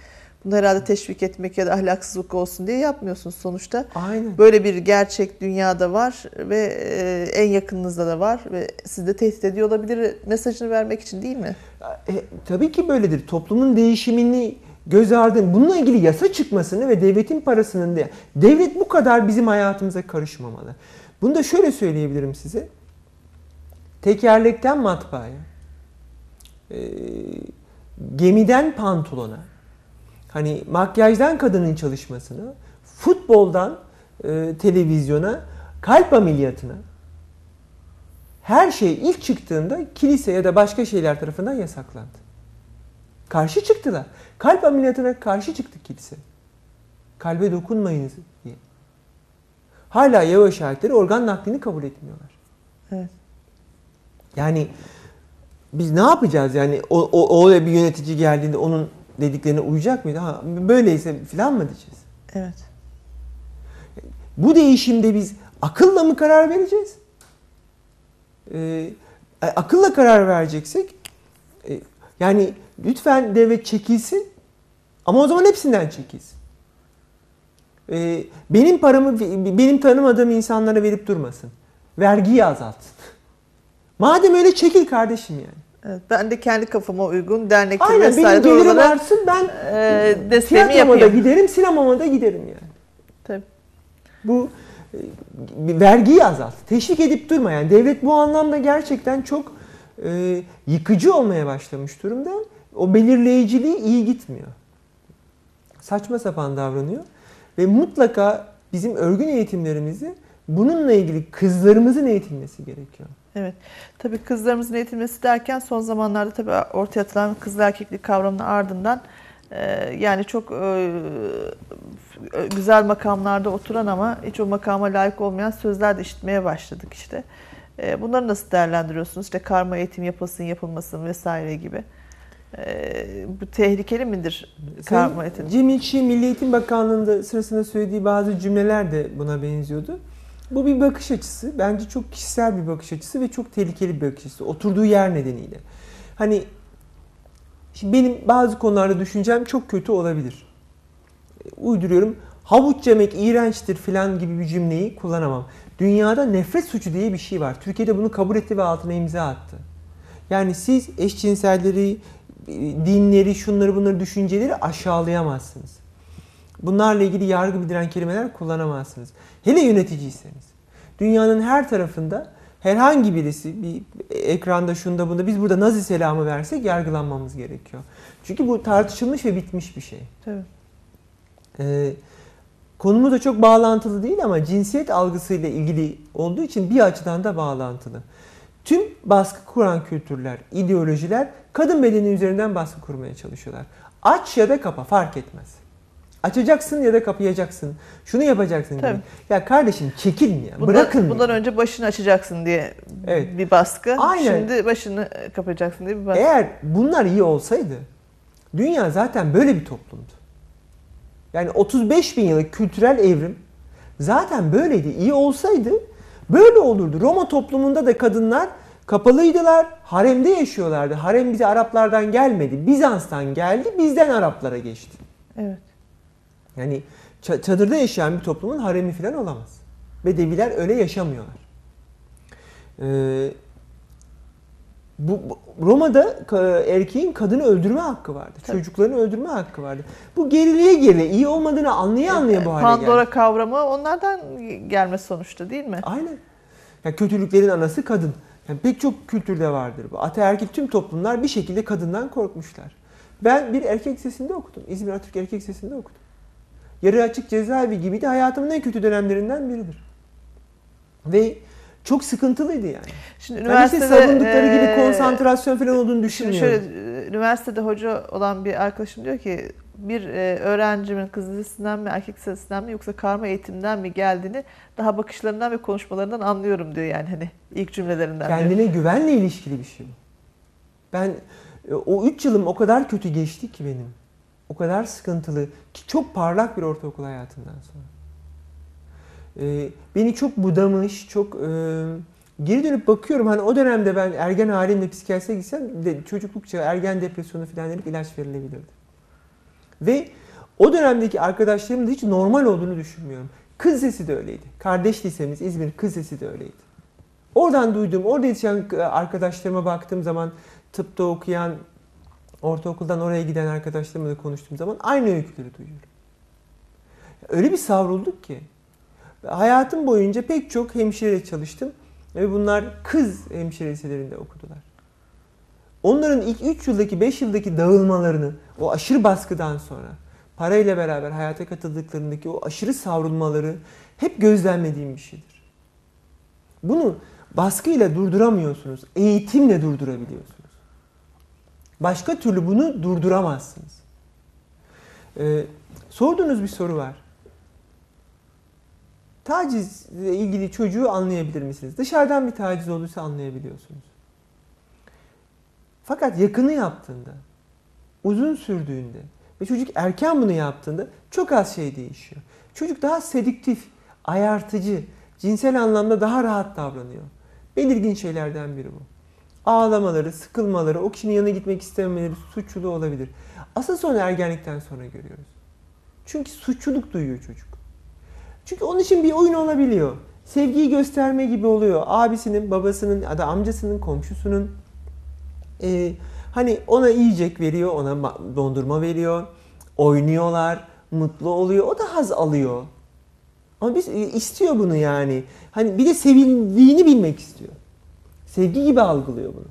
bunu herhalde teşvik etmek ya da ahlaksızlık olsun diye yapmıyorsunuz sonuçta. Aynen. Böyle bir gerçek dünyada var ve e, en yakınınızda da var ve sizi de tehdit ediyor olabilir mesajını vermek için değil mi? E, tabii ki böyledir. Toplumun değişimini göz ardı bununla ilgili yasa çıkmasını ve devletin parasının da devlet bu kadar bizim hayatımıza karışmamalı. Bunu da şöyle söyleyebilirim size. Tekerlekten matbaaya, e, gemiden pantolona, hani makyajdan kadının çalışmasına, futboldan e, televizyona, kalp ameliyatına, her şey ilk çıktığında kilise ya da başka şeyler tarafından yasaklandı. Karşı çıktılar. Kalp ameliyatına karşı çıktı kilise. Kalbe dokunmayınız diye. Hala Yahova şahitleri organ naklini kabul etmiyorlar. Evet. Yani biz ne yapacağız yani o, o, o bir yönetici geldiğinde onun dediklerine uyacak mıydı? Ha, böyleyse filan mı diyeceğiz? Evet. Bu değişimde biz akılla mı karar vereceğiz? Ee, akılla karar vereceksek e, yani lütfen devlet çekilsin ama o zaman hepsinden çekilsin. Ee, benim paramı benim tanımadığım insanlara verip durmasın. Vergiyi azaltsın. Madem öyle çekil kardeşim yani. Evet, ben de kendi kafama uygun dernektir Aynen benim vesaire gelirim oralara artsın ben e, desteğimi tiyatroma da giderim sinemama da giderim yani. Tabii. Bu e, vergiyi azalt. Teşvik edip durma. Yani devlet bu anlamda gerçekten çok e, yıkıcı olmaya başlamış durumda. O belirleyiciliği iyi gitmiyor. Saçma sapan davranıyor. Ve mutlaka bizim örgün eğitimlerimizi bununla ilgili kızlarımızın eğitilmesi gerekiyor. Evet. Tabii kızlarımızın eğitilmesi derken son zamanlarda tabii ortaya atılan kızıl erkeklik kavramının ardından e, yani çok e, güzel makamlarda oturan ama hiç o makama layık olmayan sözler de işitmeye başladık işte. E, bunları nasıl değerlendiriyorsunuz? İşte karma eğitim yapılsın, yapılmasın vesaire gibi. Bu tehlikeli midir karma eğitim? Cem İlçi Milli Eğitim Bakanlığı'nda sırasında söylediği bazı cümleler de buna benziyordu. Bu bir bakış açısı. Bence çok kişisel bir bakış açısı ve çok tehlikeli bir bakış açısı. Oturduğu yer nedeniyle. Hani şimdi benim bazı konularda düşüncem çok kötü olabilir. Uyduruyorum. Havuç yemek iğrençtir falan gibi bir cümleyi kullanamam. Dünyada nefret suçu diye bir şey var. Türkiye'de bunu kabul etti ve altına imza attı. Yani siz eşcinselleri, dinleri, şunları bunları düşünceleri aşağılayamazsınız. Bunlarla ilgili yargı bildiren kelimeler kullanamazsınız. Hele yöneticiyseniz. Dünyanın her tarafında herhangi birisi bir ekranda şunda bunda biz burada Nazi selamı versek yargılanmamız gerekiyor. Çünkü bu tartışılmış ve bitmiş bir şey. Tabii. Ee, konumuz da çok bağlantılı değil ama cinsiyet algısıyla ilgili olduğu için bir açıdan da bağlantılı. Tüm baskı kuran kültürler, ideolojiler kadın bedeni üzerinden baskı kurmaya çalışıyorlar. Aç ya da kapa fark etmez. Açacaksın ya da kapayacaksın. Şunu yapacaksın gibi. Tabii. Ya kardeşim çekilin ya. Bundan, Bırakın. bundan ya. önce başını açacaksın diye Evet. bir baskı. Aynen. Şimdi başını kapayacaksın diye bir baskı. Eğer bunlar iyi olsaydı dünya zaten böyle bir toplumdu. Yani 35 bin yıllık kültürel evrim zaten böyleydi. İyi olsaydı böyle olurdu. Roma toplumunda da kadınlar kapalıydılar. Haremde yaşıyorlardı. Harem bize Araplardan gelmedi. Bizans'tan geldi. Bizden Araplara geçti. Evet. Yani ça- çadırda yaşayan bir toplumun haremi falan olamaz. Bedeviler öyle yaşamıyorlar. Ee, bu, Roma'da erkeğin kadını öldürme hakkı vardı. Tabii. Çocuklarını öldürme hakkı vardı. Bu geriliğe gerileye iyi olmadığını anlaya anlaya bu hale Pandora geldi. kavramı onlardan gelme sonuçta değil mi? Aynen. Yani kötülüklerin anası kadın. Yani pek çok kültürde vardır bu. Ataerkil tüm toplumlar bir şekilde kadından korkmuşlar. Ben bir erkek lisesinde okudum. İzmir Atatürk Erkek Lisesi'nde okudum. Yarı açık cezaevi gibiydi. Hayatımın en kötü dönemlerinden biridir. Ve çok sıkıntılıydı yani. Şimdi Ben işte üniversitede savundukları gibi eee, konsantrasyon falan olduğunu düşünmüyorum. şöyle e, üniversitede hoca olan bir arkadaşım diyor ki bir e, öğrencimin kız lisesinden mi erkek lisesinden mi yoksa karma eğitimden mi geldiğini daha bakışlarından ve konuşmalarından anlıyorum diyor yani hani ilk cümlelerinden. diyor. Kendine güvenle ilişkili bir şey. Ben e, o 3 yılım o kadar kötü geçti ki benim. O kadar sıkıntılı ki çok parlak bir ortaokul hayatından sonra. E, beni çok budamış, çok e, geri dönüp bakıyorum hani o dönemde ben ergen halimle psikiyatriye gitsem de çocuklukça ergen depresyonu falan denip ilaç verilebilirdi. Ve o dönemdeki arkadaşlarımın da hiç normal olduğunu düşünmüyorum. Kız lisesi de öyleydi. Kardeş lisemiz İzmir Kız Lisesi de öyleydi. Oradan duyduğum, orada yetişen arkadaşlarıma baktığım zaman tıpta okuyan, ortaokuldan oraya giden arkadaşlarımla da konuştuğum zaman aynı öyküleri duyuyorum. Öyle bir savrulduk ki. Hayatım boyunca pek çok hemşire çalıştım ve bunlar kız hemşire liselerinde okudular. Onların ilk 3 yıldaki 5 yıldaki dağılmalarını o aşırı baskıdan sonra parayla beraber hayata katıldıklarındaki o aşırı savrulmaları hep gözlemlediğim bir şeydir. Bunu baskıyla durduramıyorsunuz. Eğitimle durdurabiliyorsunuz. Başka türlü bunu durduramazsınız. Ee, sorduğunuz bir soru var. Tacizle ilgili çocuğu anlayabilir misiniz? Dışarıdan bir taciz olursa anlayabiliyorsunuz. Fakat yakını yaptığında, uzun sürdüğünde ve çocuk erken bunu yaptığında çok az şey değişiyor. Çocuk daha sedüktif, ayartıcı, cinsel anlamda daha rahat davranıyor. Belirgin şeylerden biri bu. Ağlamaları, sıkılmaları, o kişinin yanına gitmek istememeleri suçluluğu olabilir. Asıl sonra ergenlikten sonra görüyoruz. Çünkü suçluluk duyuyor çocuk. Çünkü onun için bir oyun olabiliyor. Sevgiyi gösterme gibi oluyor. Abisinin, babasının ya da amcasının, komşusunun. Ee, hani ona yiyecek veriyor, ona ma- dondurma veriyor. Oynuyorlar, mutlu oluyor. O da haz alıyor. Ama biz e, istiyor bunu yani. Hani bir de sevildiğini bilmek istiyor. Sevgi gibi algılıyor bunu.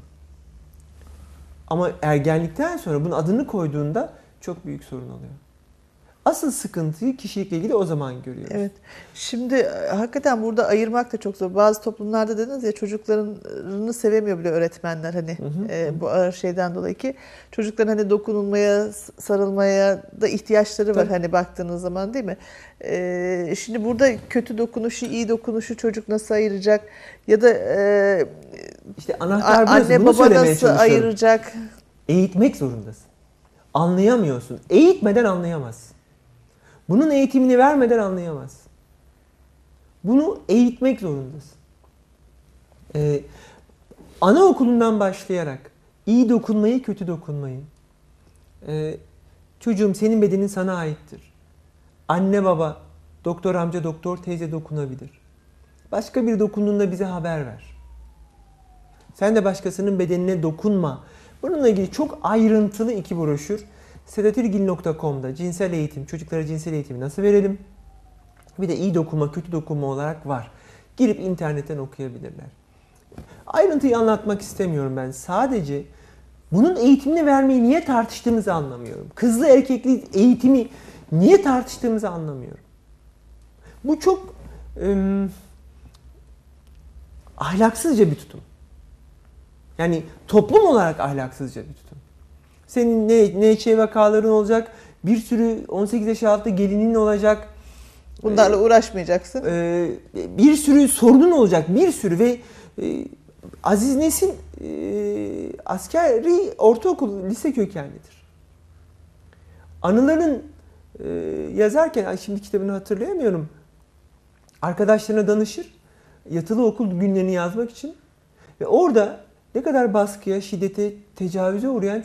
Ama ergenlikten sonra bunun adını koyduğunda çok büyük sorun oluyor. Asıl sıkıntıyı kişilikle ilgili o zaman görüyoruz. Evet. Şimdi e, hakikaten burada ayırmak da çok zor. Bazı toplumlarda dediniz ya çocuklarını sevemiyor bile öğretmenler hani Hı hı. e, bu ağır şeyden dolayı ki çocukların hani dokunulmaya, sarılmaya da ihtiyaçları var Tabii. hani baktığınız zaman değil mi? E, şimdi burada kötü dokunuşu, iyi dokunuşu çocuk nasıl ayıracak ya da e, İşte a- anahtar burası. anne baba nasıl ayıracak? Eğitmek zorundasın. Anlayamıyorsun. Eğitmeden anlayamazsın. Bunun eğitimini vermeden anlayamazsın. Bunu eğitmek zorundasın. Ee, anaokulundan başlayarak iyi dokunmayı, kötü dokunmayı. Ee, çocuğum senin bedenin sana aittir. Anne baba, doktor amca, doktor teyze dokunabilir. Başka bir dokunduğunda bize haber ver. Sen de başkasının bedenine dokunma. Bununla ilgili çok ayrıntılı iki broşür sedatirgil.com'da cinsel eğitim, çocuklara cinsel eğitimi nasıl verelim? Bir de iyi dokunma, kötü dokunma olarak var. girip internetten okuyabilirler. Ayrıntıyı anlatmak istemiyorum ben. Sadece bunun eğitimini vermeyi niye tartıştığımızı anlamıyorum. Kızlı erkekli eğitimi niye tartıştığımızı anlamıyorum. Bu çok ım, ahlaksızca bir tutum. Yani toplum olarak ahlaksızca bir tutum. Senin ne NÇ vakaların olacak, bir sürü 18 yaş altı gelinin olacak. Bunlarla uğraşmayacaksın. Ee, bir sürü sorunun olacak, bir sürü ve e, Aziz Nesin e, askeri ortaokul, lise kökenlidir. Anıların e, yazarken, şimdi kitabını hatırlayamıyorum, arkadaşlarına danışır, yatılı okul günlerini yazmak için ve orada ne kadar baskıya, şiddete, tecavüze uğrayan e,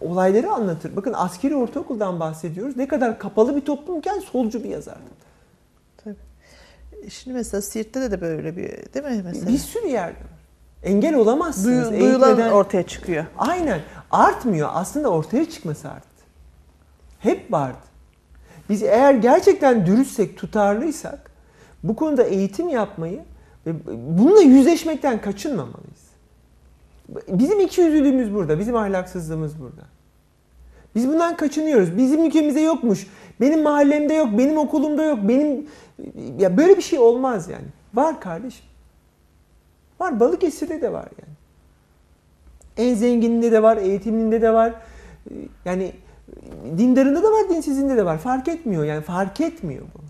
olayları anlatır. Bakın askeri ortaokuldan bahsediyoruz. Ne kadar kapalı bir toplumken solcu bir yazardı. Şimdi mesela Siirt'te de, de böyle bir değil mi mesela? Bir sürü yerde var. Engel olamazsınız. Duyu, duyulan Eğitmeden- ortaya çıkıyor. Aynen. Artmıyor. Aslında ortaya çıkması arttı. Hep vardı. Biz eğer gerçekten dürüstsek, tutarlıysak bu konuda eğitim yapmayı ve bununla yüzleşmekten kaçınmamalıyız. Bizim iki yüzlülüğümüz burada. Bizim ahlaksızlığımız burada. Biz bundan kaçınıyoruz. Bizim ülkemizde yokmuş. Benim mahallemde yok, benim okulumda yok, benim ya böyle bir şey olmaz yani. Var kardeşim. Var Balıkesir'de de var yani. En zengininde de var, eğitiminde de var. Yani dindarında da var, dinsizinde de var. Fark etmiyor yani fark etmiyor bu.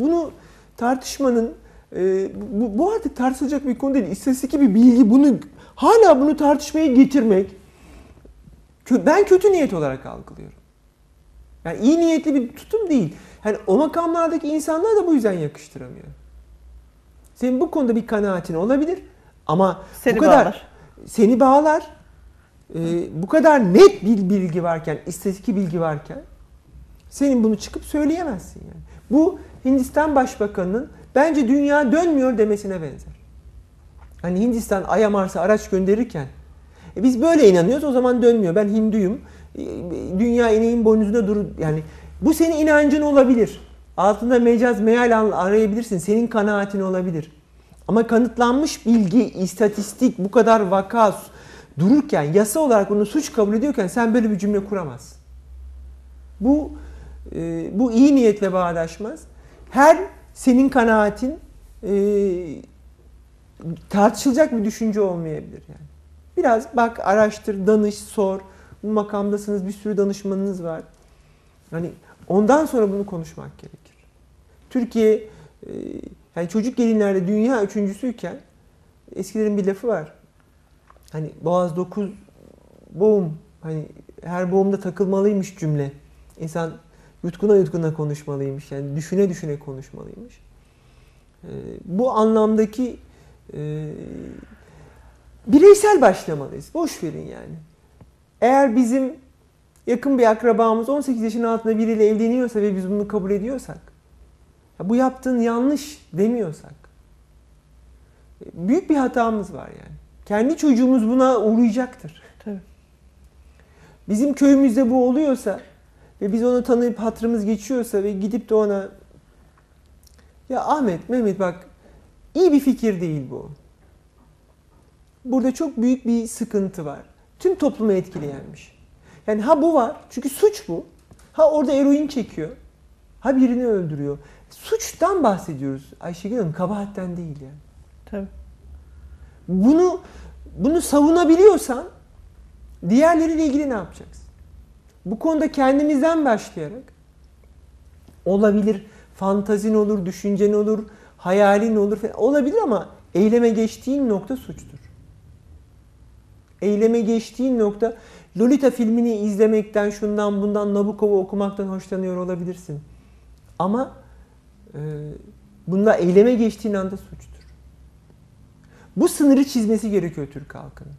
Bunu tartışmanın e, bu, bu artık tartışılacak bir konu değil. İstatistik bir bilgi bunu hala bunu tartışmaya getirmek ben kötü niyet olarak algılıyorum. Yani iyi niyetli bir tutum değil. Yani o makamlardaki insanlar da bu yüzden yakıştıramıyor. Senin bu konuda bir kanaatin olabilir ama Seni bu kadar bağlar. seni bağlar. Ee, bu kadar net bir bilgi varken, istatistik bilgi varken senin bunu çıkıp söyleyemezsin yani. Bu Hindistan Başbakanı'nın bence dünya dönmüyor demesine benzer. Hani Hindistan Ay'a Mars'a araç gönderirken e biz böyle inanıyoruz o zaman dönmüyor. Ben Hinduyum. e, Dünya ineğin boynuzunda durur. Yani bu senin inancın olabilir. Altında mecaz meal al- arayabilirsin. Senin kanaatin olabilir. Ama kanıtlanmış bilgi, istatistik, bu kadar vaka dururken, yasa olarak bunu suç kabul ediyorken sen böyle bir cümle kuramazsın. Bu e, bu iyi niyetle bağdaşmaz. Her senin kanaatin e, tartışılacak bir düşünce olmayabilir yani. Biraz bak, araştır, danış, sor. Bu makamdasınız, bir sürü danışmanınız var. Hani ondan sonra bunu konuşmak gerekir. Türkiye e, yani çocuk gelinlerde dünya üçüncüsüyken eskilerin bir lafı var. Hani boğaz dokuz boğum hani her boğumda takılmalıymış cümle. İnsan yutkuna yutkuna konuşmalıymış. Yani düşüne düşüne konuşmalıymış. E, bu anlamdaki e, bireysel başlamalıyız. Boş verin yani. Eğer bizim yakın bir akrabamız 18 yaşın altında biriyle evleniyorsa ve biz bunu kabul ediyorsak, bu yaptığın yanlış demiyorsak, büyük bir hatamız var yani. Kendi çocuğumuz buna uğrayacaktır. Tabii. Bizim köyümüzde bu oluyorsa ve biz onu tanıyıp hatırımız geçiyorsa ve gidip de ona ya Ahmet, Mehmet bak iyi bir fikir değil bu. Burada çok büyük bir sıkıntı var. Tüm toplumu etkileyenmiş. Yani ha bu var çünkü suç bu. Ha orada eroin çekiyor. Ha birini öldürüyor. Suçtan bahsediyoruz Ayşegül Hanım kabahatten değil yani. Tabii. Bunu bunu savunabiliyorsan diğerleriyle ilgili ne yapacaksın? Bu konuda kendimizden başlayarak olabilir, fantazin olur, düşüncen olur, hayalin olur falan. olabilir ama eyleme geçtiğin nokta suçtur. Eyleme geçtiğin nokta Lolita filmini izlemekten, şundan bundan Nabokov'u okumaktan hoşlanıyor olabilirsin. Ama e, bunda eyleme geçtiğin anda suçtur. Bu sınırı çizmesi gerekiyor Türk halkının.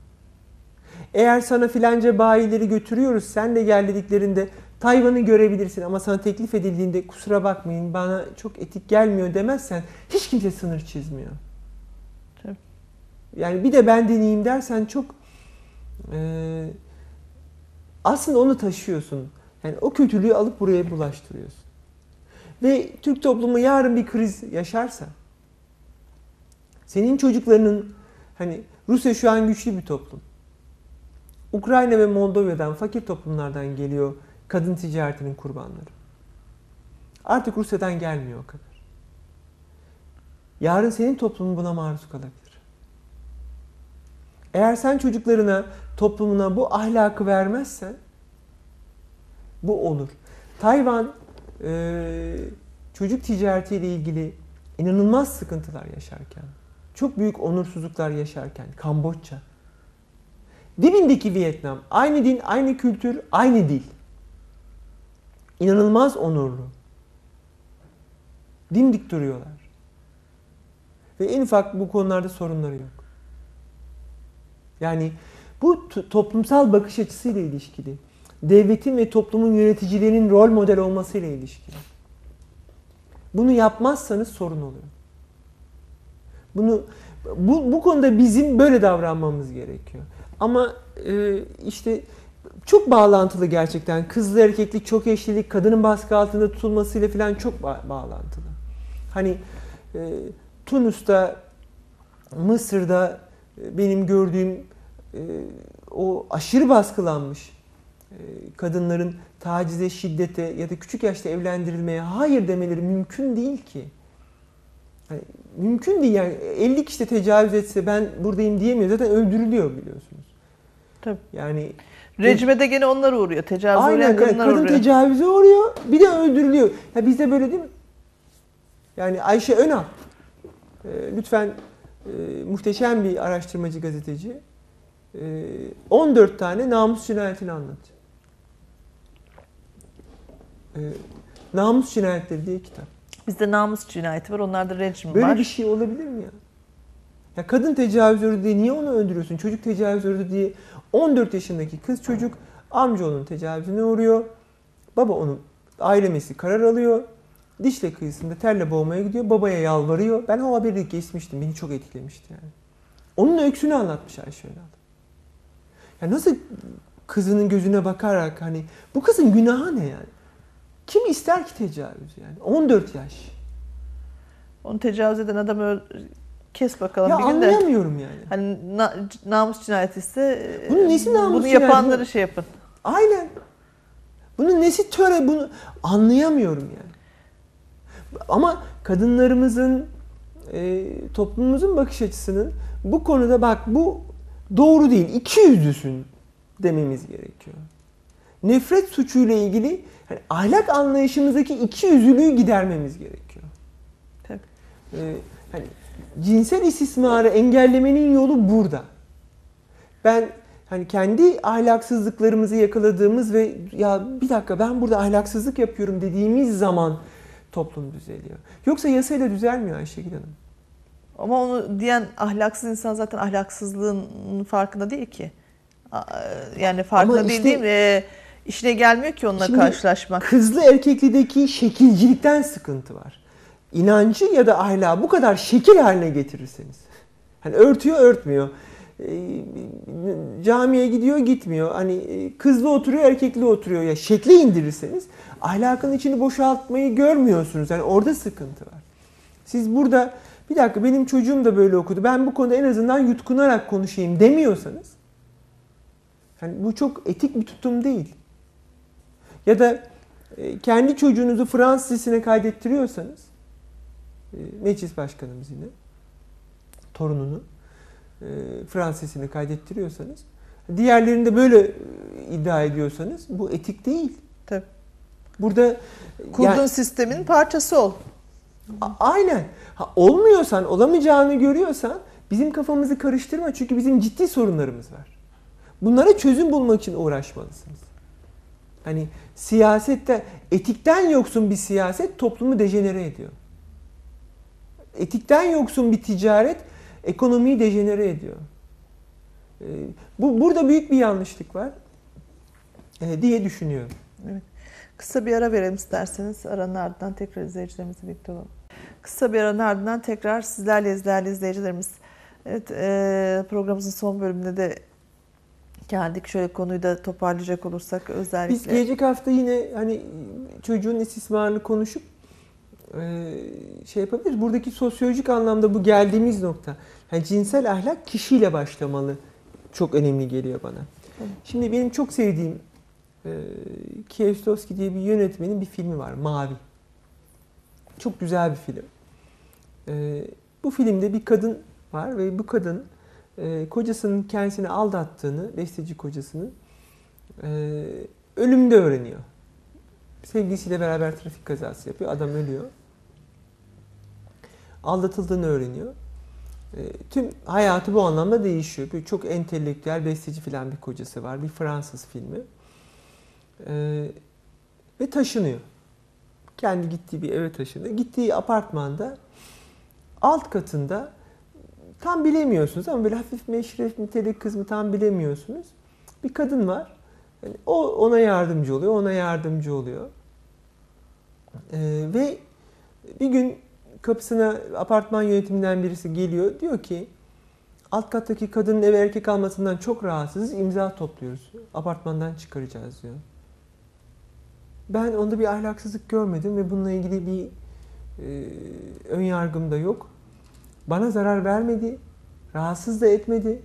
Eğer sana filanca bayileri götürüyoruz, sen de gel dediklerinde Tayvan'ı görebilirsin ama sana teklif edildiğinde kusura bakmayın bana çok etik gelmiyor demezsen hiç kimse sınır çizmiyor. Tabii. Yani bir de ben deneyeyim dersen çok e, aslında onu taşıyorsun. Yani o kötülüğü alıp buraya bulaştırıyorsun. Ve Türk toplumu yarın bir kriz yaşarsa Senin çocuklarının hani Rusya şu an güçlü bir toplum. Ukrayna ve Moldova'dan, fakir toplumlardan geliyor kadın ticaretinin kurbanları. Artık Rusya'dan gelmiyor o kadar. Yarın senin toplumun buna maruz kalabilir. Eğer sen çocuklarına, toplumuna bu ahlakı vermezsen bu olur. Tayvan e, çocuk ticaretiyle ilgili inanılmaz sıkıntılar yaşarken, çok büyük onursuzluklar yaşarken, Kamboçya, dibindeki Vietnam, aynı din, aynı kültür, aynı dil. İnanılmaz onurlu. Dimdik duruyorlar. Ve en ufak bu konularda sorunları yok. Yani bu toplumsal bakış açısıyla ilişkili. Devletin ve toplumun yöneticilerinin rol model olmasıyla ilişkili. Bunu yapmazsanız sorun oluyor. Bunu bu, bu konuda bizim böyle davranmamız gerekiyor. Ama e, işte çok bağlantılı gerçekten. Kızlı erkeklik, çok eşlilik, kadının baskı altında tutulmasıyla falan çok ba- bağlantılı. Hani e, Tunus'ta, Mısır'da e, benim gördüğüm e, o aşırı baskılanmış e, kadınların tacize, şiddete ya da küçük yaşta evlendirilmeye hayır demeleri mümkün değil ki. Yani mümkün değil yani 50 kişi de tecavüz etse ben buradayım diyemiyor. Zaten öldürülüyor biliyorsunuz. Tabii. Yani Rejime de gene onlar uğruyor. Tecavüz Aynen, uğrayan kadınlar kadın uğruyor. tecavüze uğruyor. Bir de öldürülüyor. Ya bizde böyle değil mi? Yani Ayşe Önal e, lütfen e, muhteşem bir araştırmacı gazeteci. E, 14 tane namus cinayetini anlatıyor. E, namus cinayetleri diye kitap. Bizde namus cinayeti var. Onlarda rejim Böyle var. bir şey olabilir mi ya? Ya kadın tecavüz gördü diye niye onu öldürüyorsun? Çocuk tecavüz gördü diye 14 yaşındaki kız çocuk amcaoğlunun tecavüzüne uğruyor. Baba onun ailemesi karar alıyor. Dişle kıyısında terle boğmaya gidiyor. Babaya yalvarıyor. Ben o haberi geçmiştim. Beni çok etkilemişti yani. Onun öyküsünü anlatmış Ayşe Önal. Ya nasıl kızının gözüne bakarak hani bu kızın günahı ne yani? Kim ister ki tecavüz yani? 14 yaş. Onu tecavüz eden adamı öl- kes bakalım Ya bir gün de. anlayamıyorum yani. Hani na- namus cinayeti ise e, Bunun nesi namus bunu cinayeti? yapanları şey yapın. Aynen. Bunun nesi töre bunu anlayamıyorum yani. Ama kadınlarımızın e, toplumumuzun bakış açısının bu konuda bak bu doğru değil. iki yüzlüsün dememiz gerekiyor. Nefret suçuyla ilgili hani ahlak anlayışımızdaki iki yüzlülüğü gidermemiz gerekiyor. Tabii. E, hani cinsel istismarı engellemenin yolu burada. Ben hani kendi ahlaksızlıklarımızı yakaladığımız ve ya bir dakika ben burada ahlaksızlık yapıyorum dediğimiz zaman toplum düzeliyor. Yoksa yasayla düzelmiyor Ayşegül Hanım. Ama onu diyen ahlaksız insan zaten ahlaksızlığın farkında değil ki. A- Yani farkında Ama değil işte- değil mi? E, işine gelmiyor ki onunla karşılaşmak. Kızlı erkeklideki şekilcilikten sıkıntı var. İnancı ya da ahlakı bu kadar şekil haline getirirseniz. Hani örtüyor örtmüyor. Ee, camiye gidiyor gitmiyor. Hani e, kızlı oturuyor erkekli oturuyor. Ya şekli indirirseniz ahlakın içini boşaltmayı görmüyorsunuz. Yani orada sıkıntı var. Siz burada bir dakika benim çocuğum da böyle okudu. Ben bu konuda en azından yutkunarak konuşayım demiyorsanız hani bu çok etik bir tutum değil. Ya da e, kendi çocuğunuzu Fransız lisesine kaydettiriyorsanız meclis başkanımız yine torununu e, Fransız lisesine kaydettiriyorsanız diğerlerini de böyle e, iddia ediyorsanız bu etik değil. Tabii. Burada e, Kurduğun yani- sistemin parçası ol. Aynen. Ha, olmuyorsan, olamayacağını görüyorsan bizim kafamızı karıştırma. Çünkü bizim ciddi sorunlarımız var. Bunlara çözüm bulmak için uğraşmalısınız. Hani siyasette etikten yoksun bir siyaset toplumu dejenere ediyor. Etikten yoksun bir ticaret ekonomiyi dejenere ediyor. Ee, bu burada büyük bir yanlışlık var e, diye düşünüyorum. Kısa bir ara verelim isterseniz. Aranın ardından tekrar izleyicilerimizle birlikte olalım. Kısa bir aranın ardından tekrar sizlerle değerli izleyicilerimiz. Evet, e, programımızın son bölümünde de geldik. Şöyle konuyu da toparlayacak olursak Biz özellikle. gelecek hafta yine hani çocuğun istismarını konuşup e, şey yapabiliriz. Buradaki sosyolojik anlamda bu geldiğimiz nokta. Yani cinsel ahlak kişiyle başlamalı. Çok önemli geliyor bana. Şimdi benim çok sevdiğim e, Kieslowski diye bir yönetmenin bir filmi var. Mavi. Çok güzel bir film. E, bu filmde bir kadın var ve bu kadın e, kocasının kendisini aldattığını, besteci kocasının e, ölümde öğreniyor. Sevgilisiyle beraber trafik kazası yapıyor. Adam ölüyor. Aldatıldığını öğreniyor. E, tüm hayatı bu anlamda değişiyor. Böyle çok entelektüel, besteci filan bir kocası var. Bir Fransız filmi. E, ve taşınıyor. Kendi gittiği bir eve taşınıyor. Gittiği apartmanda alt katında tam bilemiyorsunuz ama böyle hafif meşref mi, telik kız mı tam bilemiyorsunuz. Bir kadın var. Yani o ona yardımcı oluyor, ona yardımcı oluyor. Ee, ve bir gün kapısına apartman yönetiminden birisi geliyor. Diyor ki alt kattaki kadının eve erkek almasından çok rahatsızız. imza topluyoruz. Apartmandan çıkaracağız diyor. Ben onda bir ahlaksızlık görmedim ve bununla ilgili bir e, ön yargım da yok. Bana zarar vermedi, rahatsız da etmedi.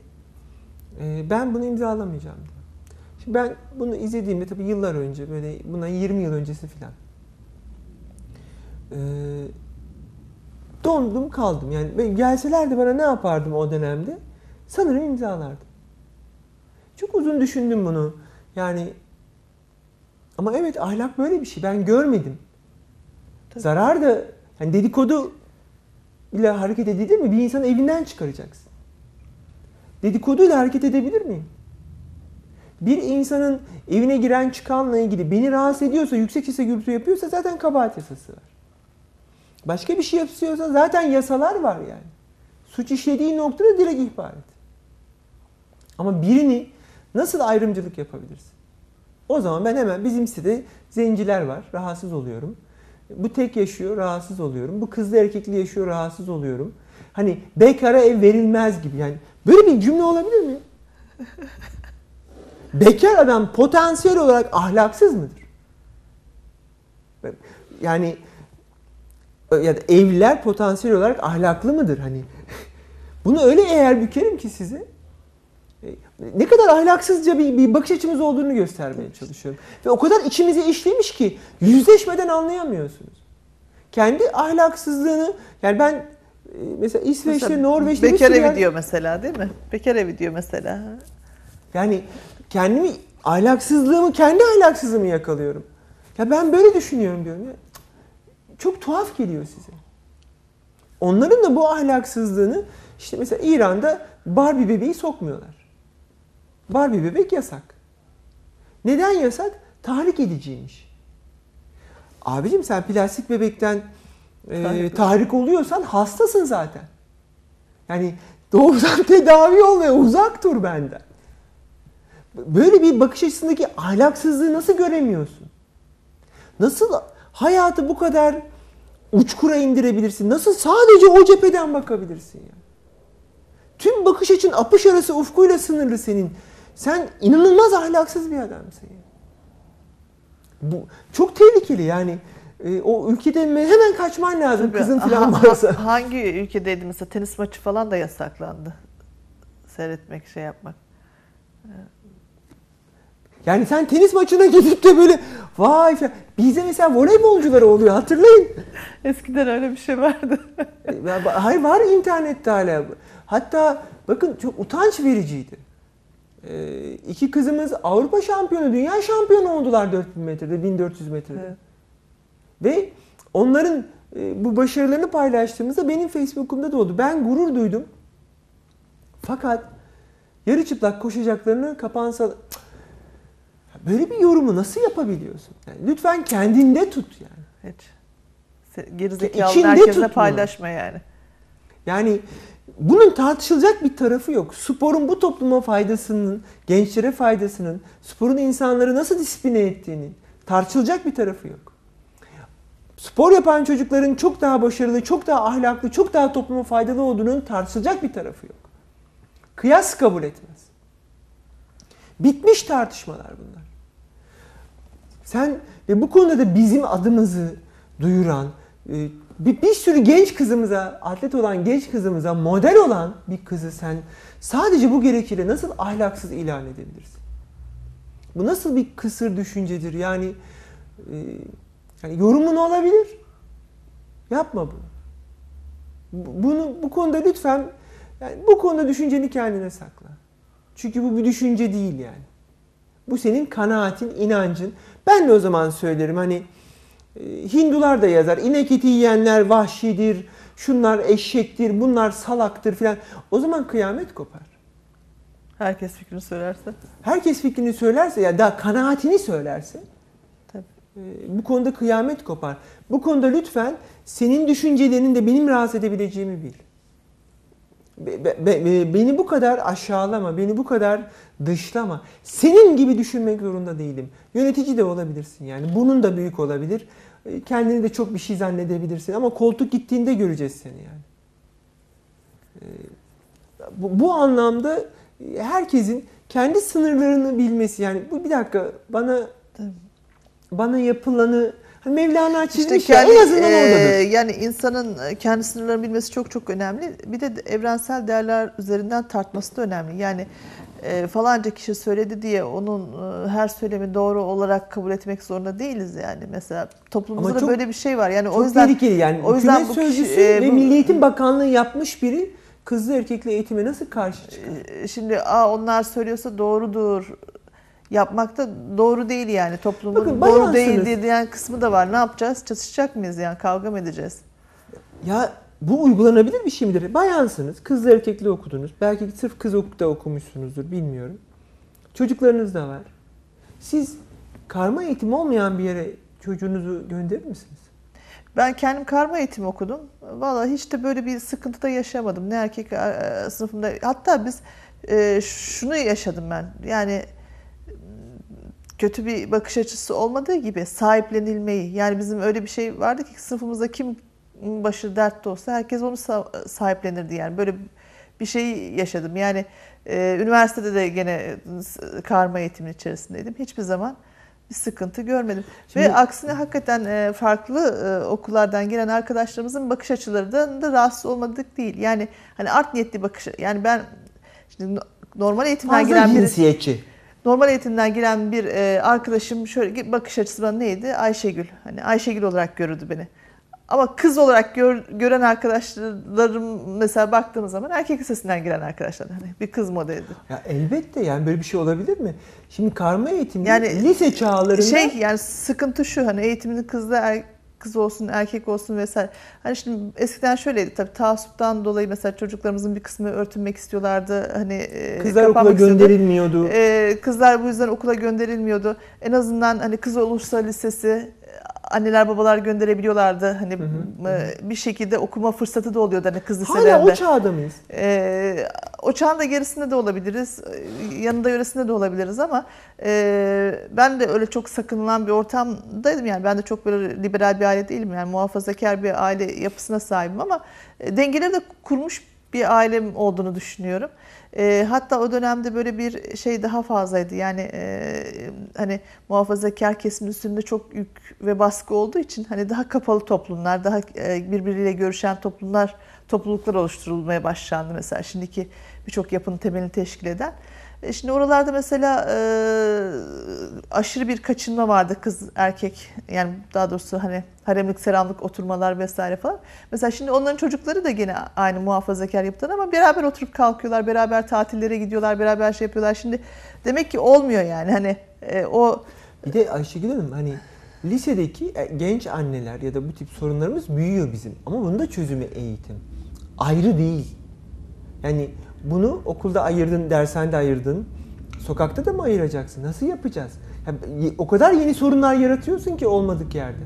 E, ben bunu imzalamayacağım diyor. Şimdi ben bunu izlediğimde tabii yıllar önce, böyle buna 20 yıl öncesi filan. E, dondum kaldım. Yani gelselerdi bana ne yapardım o dönemde? Sanırım imzalardım. Çok uzun düşündüm bunu. Yani ama evet ahlak böyle bir şey. Ben görmedim. Tabii. Zarar da yani dedikodu ile hareket edilir mi? Bir insanı evinden çıkaracaksın. Dedikoduyla hareket edebilir miyim? Bir insanın evine giren çıkanla ilgili beni rahatsız ediyorsa, yüksek sesle gürültü yapıyorsa zaten kabahat yasası var. Başka bir şey yapıyorsa zaten yasalar var yani. Suç işlediği noktada direkt ihbar et. Ama birini nasıl ayrımcılık yapabilirsin? O zaman ben hemen bizim sitede zenciler var, rahatsız oluyorum. Bu tek yaşıyor, rahatsız oluyorum. Bu kızlı erkekli yaşıyor, rahatsız oluyorum. Hani bekara ev verilmez gibi. Yani böyle bir cümle olabilir mi? Bekar adam potansiyel olarak ahlaksız mıdır? Yani ya da evliler potansiyel olarak ahlaklı mıdır? Hani bunu öyle eğer bükerim ki size e, ne kadar ahlaksızca bir, bir bakış açımız olduğunu göstermeye çalışıyorum. Ve o kadar içimize işlemiş ki yüzleşmeden anlayamıyorsunuz. Kendi ahlaksızlığını yani ben e, mesela İsveç'te, mesela, Norveç'te bekar evi yer... diyor mesela değil mi? Bekar evi diyor mesela. Yani kendimi ahlaksızlığımı kendi ahlaksızlığımı yakalıyorum. Ya ben böyle düşünüyorum diyorum ya. Çok tuhaf geliyor size. Onların da bu ahlaksızlığını işte mesela İran'da Barbie bebeği sokmuyorlar. Barbie bebek yasak. Neden yasak? Tahrik ediciymiş. Abicim sen plastik bebekten e, tahrik oluyorsan hastasın zaten. Yani doğrudan tedavi ol ve uzak dur benden. Böyle bir bakış açısındaki ahlaksızlığı nasıl göremiyorsun? Nasıl hayatı bu kadar uçkura indirebilirsin? Nasıl sadece o cepheden bakabilirsin ya? Tüm bakış açın apış arası ufkuyla sınırlı senin. Sen inanılmaz ahlaksız bir adamsın. Ya. Bu çok tehlikeli yani. E, o ülkeden hemen kaçman lazım Tabii, kızın falan varsa. Hangi ülkedeydi mesela tenis maçı falan da yasaklandı. Seyretmek, şey yapmak. Yani sen tenis maçına gidip de böyle vay falan. Bizde mesela voleybolcuları oluyor hatırlayın. Eskiden öyle bir şey vardı. Hayır var internette hala. Hatta bakın çok utanç vericiydi. Ee, iki kızımız Avrupa şampiyonu, dünya şampiyonu oldular 4000 metrede, 1400 metrede. Evet. Ve onların e, bu başarılarını paylaştığımızda benim Facebook'umda da oldu. Ben gurur duydum. Fakat yarı çıplak koşacaklarını kapansa böyle bir yorumu nasıl yapabiliyorsun? Yani lütfen kendinde tut yani. Hiç. Gerizekalı herkese tutma. paylaşma yani. Yani bunun tartışılacak bir tarafı yok. Sporun bu topluma faydasının, gençlere faydasının, sporun insanları nasıl disipline ettiğinin tartışılacak bir tarafı yok. Spor yapan çocukların çok daha başarılı, çok daha ahlaklı, çok daha topluma faydalı olduğunun tartışılacak bir tarafı yok. Kıyas kabul etmez. Bitmiş tartışmalar bunlar. Sen ve bu konuda da bizim adımızı duyuran, e, bir, bir sürü genç kızımıza, atlet olan genç kızımıza model olan bir kızı sen sadece bu gerekçeyle nasıl ahlaksız ilan edebilirsin? Bu nasıl bir kısır düşüncedir? Yani, e, yani yorumun olabilir. Yapma bunu. Bunu bu konuda lütfen yani bu konuda düşünceni kendine sakla. Çünkü bu bir düşünce değil yani. Bu senin kanaatin, inancın. Ben de o zaman söylerim hani e, Hindular da yazar. İnek eti yiyenler vahşidir, şunlar eşektir, bunlar salaktır filan. O zaman kıyamet kopar. Herkes fikrini söylerse. Herkes fikrini söylerse ya da kanaatini söylerse Tabii. e, bu konuda kıyamet kopar. Bu konuda lütfen senin düşüncelerinin de benim rahatsız edebileceğimi bil. Be- be- be- beni bu kadar aşağılama, beni bu kadar dışlama. Senin gibi düşünmek zorunda değilim. Yönetici de olabilirsin yani. Bunun da büyük olabilir. E, Kendini de çok bir şey zannedebilirsin ama koltuk gittiğinde göreceğiz seni yani. E, Bu, bu anlamda herkesin kendi sınırlarını bilmesi yani bu bir dakika bana Tabii. bana yapılanı Mevlana İşte çizmiş ya kendi, en azından e, oradadır. yani insanın e, kendi sınırlarını bilmesi çok çok önemli. Bir de evrensel değerler üzerinden tartması da önemli. Yani e, falanca kişi söyledi diye onun e, her söylemi doğru olarak kabul etmek zorunda değiliz yani. Mesela toplumumuzda Ama çok- böyle bir şey var. Yani o yüzden tehlikeli yani. o yüzden Hükümet bu sözcüsü e, ve Milli Eğitim Bakanlığı yapmış biri kızlı erkekli eğitime nasıl karşı çıkar? e, şimdi aa onlar söylüyorsa doğrudur yapmak da doğru değil yani toplumun Bakın, doğru değil diyen kısmı da var. Ne yapacağız? Çatışacak mıyız yani? Kavga mı edeceğiz? Ya bu uygulanabilir bir şey midir? Bayansınız, kızlı erkekli okudunuz. Belki sırf kız da okumuşsunuzdur, bilmiyorum. Çocuklarınız da var. Siz karma eğitim olmayan bir yere çocuğunuzu gönderir misiniz? Ben kendim karma eğitimi okudum. Vallahi hiç de böyle bir sıkıntı da yaşamadım. Ne erkek e, sınıfında. Hatta biz e, şunu yaşadım ben. Yani kötü bir bakış açısı olmadığı gibi sahiplenilmeyi. Yani bizim öyle bir şey vardı ki sınıfımızda kim başı dertte olsa herkes onu sa- sahiplenirdi yani. Böyle bir şey yaşadım. Yani e, üniversitede de gene karma eğitimin içerisindeydim. Hiçbir zaman bir sıkıntı görmedim. Şimdi- Ve aksine hakikaten e, farklı e, okullardan gelen arkadaşlarımızın bakış açılarından da rahatsız olmadık değil. Yani hani art niyetli bakış yani ben şimdi no- normal eğitimden Fazla giren bir cinsiyetçi. Normal eğitimden giren bir e, arkadaşım şöyle bakış açısı bana neydi? Ayşegül. Hani Ayşegül olarak görürdü beni. Ama kız olarak gör- gören arkadaşlarım mesela baktığım zaman erkek lisesinden giren arkadaşlar. Hani bir kız modeliydi. Ya elbette yani böyle bir şey olabilir mi? Şimdi karma eğitimde Yani lise çağlarında Şey yani sıkıntı şu hani eğitimini kızda er, kız olsun erkek olsun vesaire. Hani şimdi eskiden şöyleydi tabii taassuptan dolayı mesela çocuklarımızın bir kısmı örtünmek istiyorlardı. Hani e, kızlar okula istiyordu. gönderilmiyordu. Ee, kızlar bu yüzden okula gönderilmiyordu. En azından hani kız olursa lisesi anneler babalar gönderebiliyorlardı. Hani hı, e, bir şekilde okuma fırsatı da oluyordu hani kız Hala liselerinde. o çağda mıyız? Ee, o çağın da gerisinde de olabiliriz, yanında yöresinde de olabiliriz ama e, ben de öyle çok sakınılan bir ortamdaydım yani ben de çok böyle liberal bir aile değilim yani muhafazakar bir aile yapısına sahibim ama e, dengeleri de kurmuş bir ailem olduğunu düşünüyorum. E, hatta o dönemde böyle bir şey daha fazlaydı yani e, hani muhafazakar kesimin üstünde çok yük ve baskı olduğu için hani daha kapalı toplumlar, daha e, birbiriyle görüşen toplumlar, topluluklar oluşturulmaya başlandı mesela şimdiki birçok yapının temelini teşkil eden. E, Şimdi oralarda mesela e, aşırı bir kaçınma vardı kız erkek yani daha doğrusu hani haremlik selamlık oturmalar vesaire falan. Mesela şimdi onların çocukları da gene aynı muhafazakar yapıdan ama beraber oturup kalkıyorlar, beraber tatillere gidiyorlar, beraber şey yapıyorlar. Şimdi demek ki olmuyor yani hani e, o Bir de Ayşegül Hanım hani lisedeki e, genç anneler ya da bu tip sorunlarımız büyüyor bizim. Ama bunun da çözümü eğitim. Ayrı değil. Yani bunu okulda ayırdın, dershanede ayırdın. Sokakta da mı ayıracaksın? Nasıl yapacağız? Ya, o kadar yeni sorunlar yaratıyorsun ki olmadık yerde.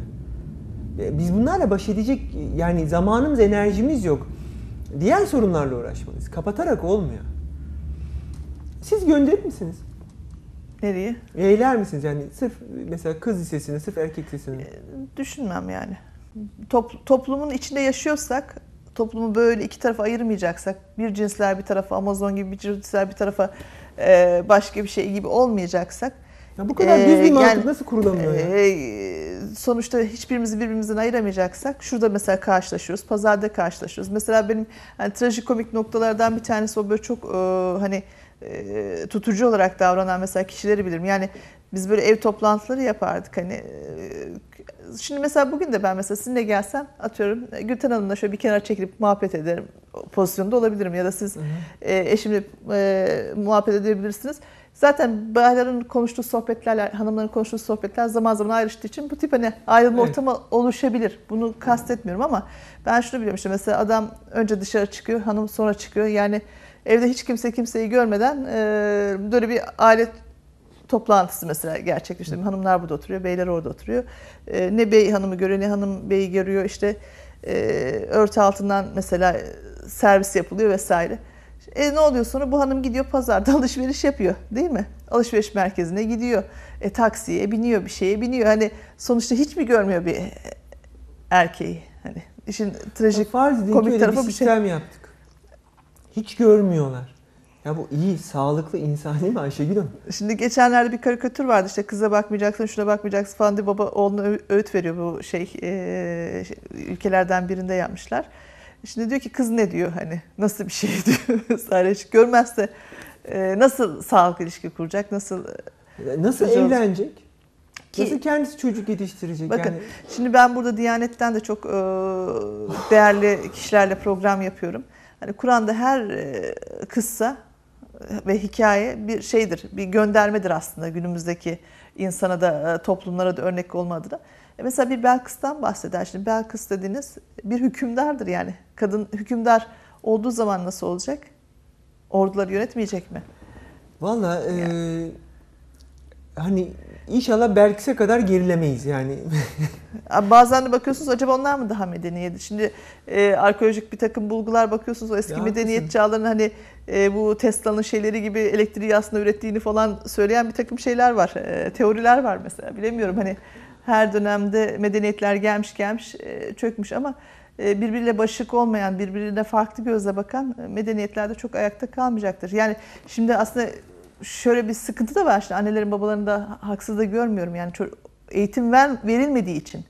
E, Biz bunlarla baş edecek yani zamanımız, enerjimiz yok. Diğer sorunlarla uğraşmalıyız. Kapatarak olmuyor. Siz gönderir misiniz? nereye Eğler misiniz yani sırf mesela kız lisesine, sırf erkek lisesine? düşünmem yani. Top- toplumun içinde yaşıyorsak, toplumu böyle iki tarafa ayırmayacaksak, bir cinsler bir tarafa, Amazon gibi bir cinsler bir tarafa, e, başka bir şey gibi olmayacaksak, Ya bu kadar düz bir mantık yani, nasıl kurulamıyor ya? Ee, sonuçta hiçbirimizi birbirimizden ayıramayacaksak şurada mesela karşılaşıyoruz, pazarda karşılaşıyoruz. Mesela benim hani trajikomik noktalardan bir tanesi o böyle çok e, hani e, tutucu olarak davranan mesela kişileri bilirim. Yani biz böyle ev toplantıları yapardık hani. Şimdi mesela bugün de ben mesela sizinle gelsem atıyorum Gülten Hanım'la şöyle bir kenara çekilip muhabbet ederim pozisyonda olabilirim ya da siz Hı hı. e, eşimle e, muhabbet edebilirsiniz. Zaten bayların konuştuğu sohbetler, hanımların konuştuğu sohbetler zaman zaman ayrıştığı için bu tip hani ayrılma Evet. ortamı oluşabilir. Bunu kastetmiyorum ama ben şunu biliyorum işte mesela adam önce dışarı çıkıyor, hanım sonra çıkıyor. Yani evde hiç kimse kimseyi görmeden e, böyle bir aile toplantısı mesela gerçekleştiriyor. Hanımlar burada oturuyor, beyler orada oturuyor. E, ne bey hanımı görüyor, ne hanım beyi görüyor. İşte e, örtü altından mesela servis yapılıyor vesaire. E ne oluyor sonra? Bu hanım gidiyor pazarda alışveriş yapıyor değil mi? Alışveriş merkezine gidiyor. E taksiye biniyor, bir şeye biniyor. Hani sonuçta hiç mi görmüyor bir erkeği? Hani işin trajik komik tarafı bir bir şey. sistem yaptık. Hiç görmüyorlar. Ya bu iyi, sağlıklı insan değil mi Ayşegül Hanım? Şimdi geçenlerde bir karikatür vardı işte kıza bakmayacaksın, şuna bakmayacaksın falan diye baba oğluna öğüt veriyor bu şey, e, şey, ülkelerden birinde yapmışlar. Şimdi diyor ki kız ne diyor hani nasıl bir şey diyor vesaire görmezse e, nasıl sağlıklı ilişki kuracak, nasıl Nasıl evlenecek? Ki- Nasıl kendisi çocuk yetiştirecek? Bakın yani, şimdi ben burada Diyanet'ten de çok e, değerli kişilerle program yapıyorum. Hani Kur'an'da her e, kıssa ve hikaye bir şeydir, bir göndermedir aslında günümüzdeki insana da e, toplumlara da örnek olma adına. E mesela bir Belkıs'tan bahseder. Şimdi Belkıs dediğiniz bir hükümdardır yani. Kadın hükümdar olduğu zaman nasıl olacak? Orduları yönetmeyecek mi? Valla e, hani inşallah Belkis'e kadar gerilemeyiz yani. Bazen de bakıyorsunuz acaba onlar mı daha medeniydi? Şimdi e, arkeolojik bir takım bulgular bakıyorsunuz o eski Ya medeniyet haklısın. çağlarının hani e, bu Tesla'nın şeyleri gibi elektriği aslında ürettiğini falan söyleyen bir takım şeyler var. E, teoriler var mesela bilemiyorum hani her dönemde medeniyetler gelmiş gelmiş e, çökmüş ama e, birbiriyle başık olmayan, birbirine farklı gözle bakan e, medeniyetlerde çok ayakta kalmayacaktır. Yani şimdi aslında şöyle bir sıkıntı da var. Şimdi annelerin babalarını da haksız da görmüyorum. Yani eğitim ver, verilmediği için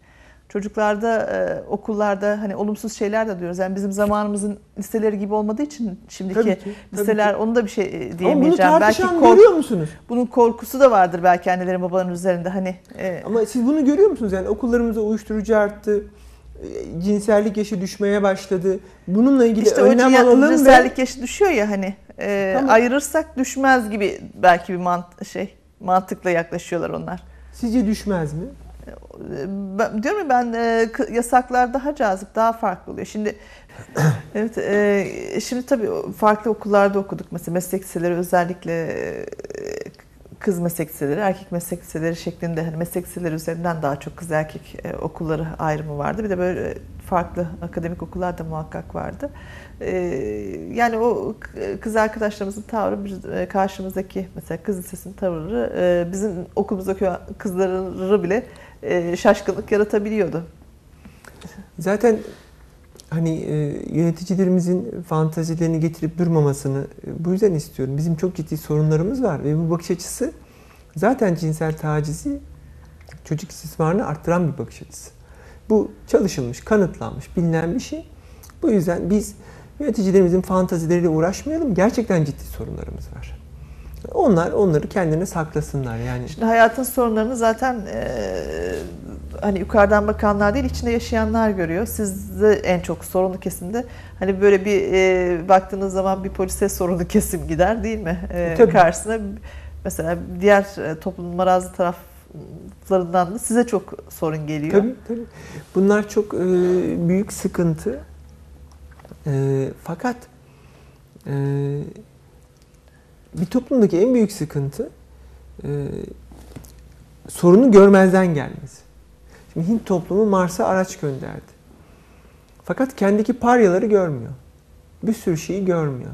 çocuklarda e, okullarda hani olumsuz şeyler de diyoruz. Yani bizim zamanımızın liseleri gibi olmadığı için şimdiki Tabii ki, tabii liseler ki. onu da bir şey e, Ama bunu diyemeyeceğim. Belki tartışan kork- görüyor musunuz? bunun korkusu da vardır belki annelerin babaların üzerinde hani. e, Ama siz bunu görüyor musunuz? Yani okullarımızda uyuşturucu arttı. e, Cinsellik yaşı düşmeye başladı. Bununla ilgili işte önlem alalım ve cinsellik yaşı düşüyor ya hani e, Tamam. ayırırsak düşmez gibi belki bir mant şey mantıkla yaklaşıyorlar onlar. sizce düşmez mi? Ben, diyorum ya ben e, yasaklar daha cazip, daha farklı oluyor. Şimdi evet, e, şimdi tabii farklı okullarda okuduk mesela meslek liseleri özellikle e, kız meslek liseleri, erkek meslek liseleri şeklinde hani meslek liseleri üzerinden daha çok kız erkek e, okulları ayrımı vardı. Bir de böyle farklı akademik okullar da muhakkak vardı. E, yani o kız arkadaşlarımızın tavrı e, karşımızdaki mesela kız lisesinin tavırı e, bizim okulumuzdaki kızları bile e, şaşkınlık yaratabiliyordu. Zaten hani yöneticilerimizin fantazilerini getirip durmamasını bu yüzden istiyorum. Bizim çok ciddi sorunlarımız var ve bu bakış açısı zaten cinsel tacizi çocuk istismarını arttıran bir bakış açısı. Bu çalışılmış, kanıtlanmış, bilinen bir şey. Bu yüzden biz yöneticilerimizin fantazileriyle uğraşmayalım. Gerçekten ciddi sorunlarımız var. Onlar onları kendine saklasınlar yani. Şimdi hayatın sorunlarını zaten e, hani yukarıdan bakanlar değil içinde yaşayanlar görüyor. Siz de en çok sorunlu kesimde hani böyle bir e, baktığınız zaman bir polise sorunlu kesim gider değil mi? E, Tabii. karşısına mesela diğer e, toplumun marazlı taraflarından da size çok sorun geliyor. Tabii tabii. Bunlar çok e, büyük sıkıntı. E, fakat e, bir toplumdaki en büyük sıkıntı e, sorunu görmezden gelmesi. Şimdi Hint toplumu Mars'a araç gönderdi. Fakat kendiki paryaları görmüyor. Bir sürü şeyi görmüyor.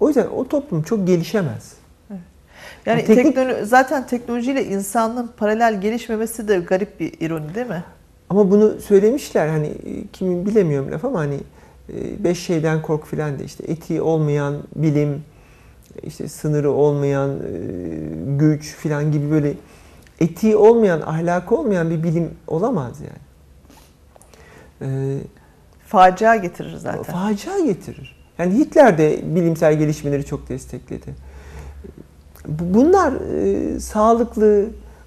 O yüzden o toplum çok gelişemez. Yani Ya teknik- teknolo- zaten teknolojiyle insanlığın paralel gelişmemesi de garip bir ironi değil mi? Ama bunu söylemişler hani e, kimin bilemiyorum laf ama hani beş şeyden kork filan de işte etiği olmayan bilim, işte sınırı olmayan e, güç filan gibi böyle etiği olmayan, ahlakı olmayan bir bilim olamaz yani. Ee, Facia getirir zaten. facia getirir. Yani Hitler de bilimsel gelişmeleri çok destekledi. Bu- Bunlar e, sağlıklı,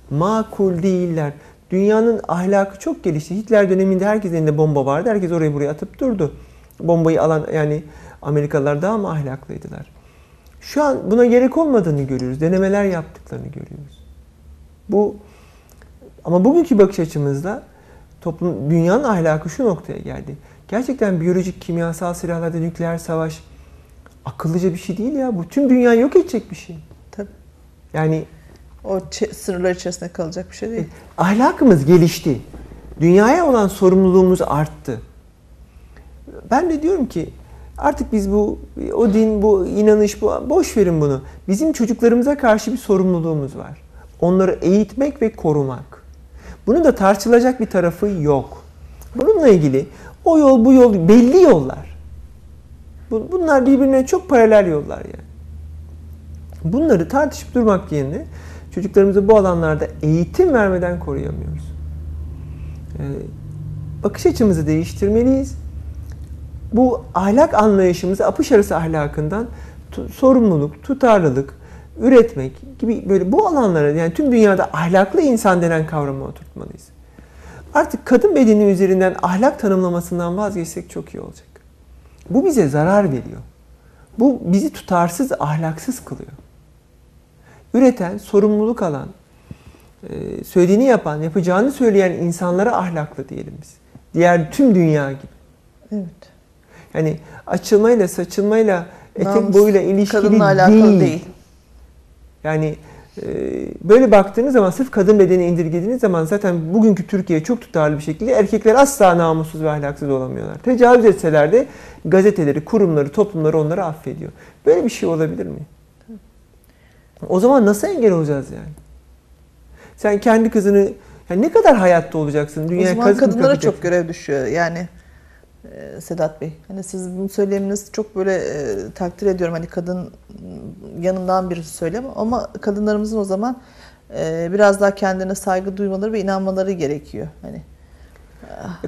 makul değiller. Dünyanın ahlakı çok gelişti. Hitler döneminde herkesin elinde bomba vardı. Herkes oraya buraya atıp durdu. Bombayı alan yani Amerikalılar daha mı ahlaklıydılar? Şu an buna gerek olmadığını görüyoruz. Denemeler yaptıklarını görüyoruz. Bu ama bugünkü bakış açımızda toplum dünyanın ahlakı şu noktaya geldi. Gerçekten biyolojik, kimyasal silahlarda nükleer savaş akıllıca bir şey değil ya. Bu tüm dünyayı yok edecek bir şey. Tabii. Yani O sınırlar içerisinde kalacak bir şey değil. ahlakımız gelişti. Dünyaya olan sorumluluğumuz arttı. Ben de diyorum ki artık biz bu o din, bu inanış, bu boş verin bunu. Bizim çocuklarımıza karşı bir sorumluluğumuz var. Onları eğitmek ve korumak. Bunun da tartışılacak bir tarafı yok. Bununla ilgili o yol bu yol belli yollar. Bu- Bunlar birbirine çok paralel yollar yani. Bunları tartışıp durmak yerine çocuklarımızı bu alanlarda eğitim vermeden koruyamıyoruz. Ee, bakış açımızı değiştirmeliyiz. Bu ahlak anlayışımızı apış arası ahlakından sorumluluk, tutarlılık, üretmek gibi böyle bu alanlara yani tüm dünyada ahlaklı insan denen kavramı oturtmalıyız. Artık kadın bedeni üzerinden ahlak tanımlamasından vazgeçsek çok iyi olacak. Bu bize zarar veriyor. Bu bizi tutarsız, ahlaksız kılıyor. Üreten, sorumluluk alan, e, söylediğini yapan, yapacağını söyleyen insanlara ahlaklı diyelim biz. Diğer tüm dünya gibi. Evet. Yani açılmayla, saçılmayla, etek Namus, boyuyla ilişkili alakalı değil. değil. Yani e, böyle baktığınız zaman sırf kadın bedeni indirgediğiniz zaman zaten bugünkü Türkiye çok tutarlı bir şekilde erkekler asla namussuz ve ahlaksız olamıyorlar. Tecavüz etseler de gazeteleri, kurumları, toplumları onları affediyor. Böyle bir şey olabilir mi? O zaman nasıl engel olacağız yani? Sen kendi kızını yani ne kadar hayatta olacaksın? O Dünyaya zaman kadınlara katacaksın? çok görev düşüyor. Yani Sedat Bey. Hani siz bunu söyleminiz çok böyle e, takdir ediyorum. Hani kadın yanından bir söylem ama kadınlarımızın o zaman e, biraz daha kendine saygı duymaları ve inanmaları gerekiyor. Hani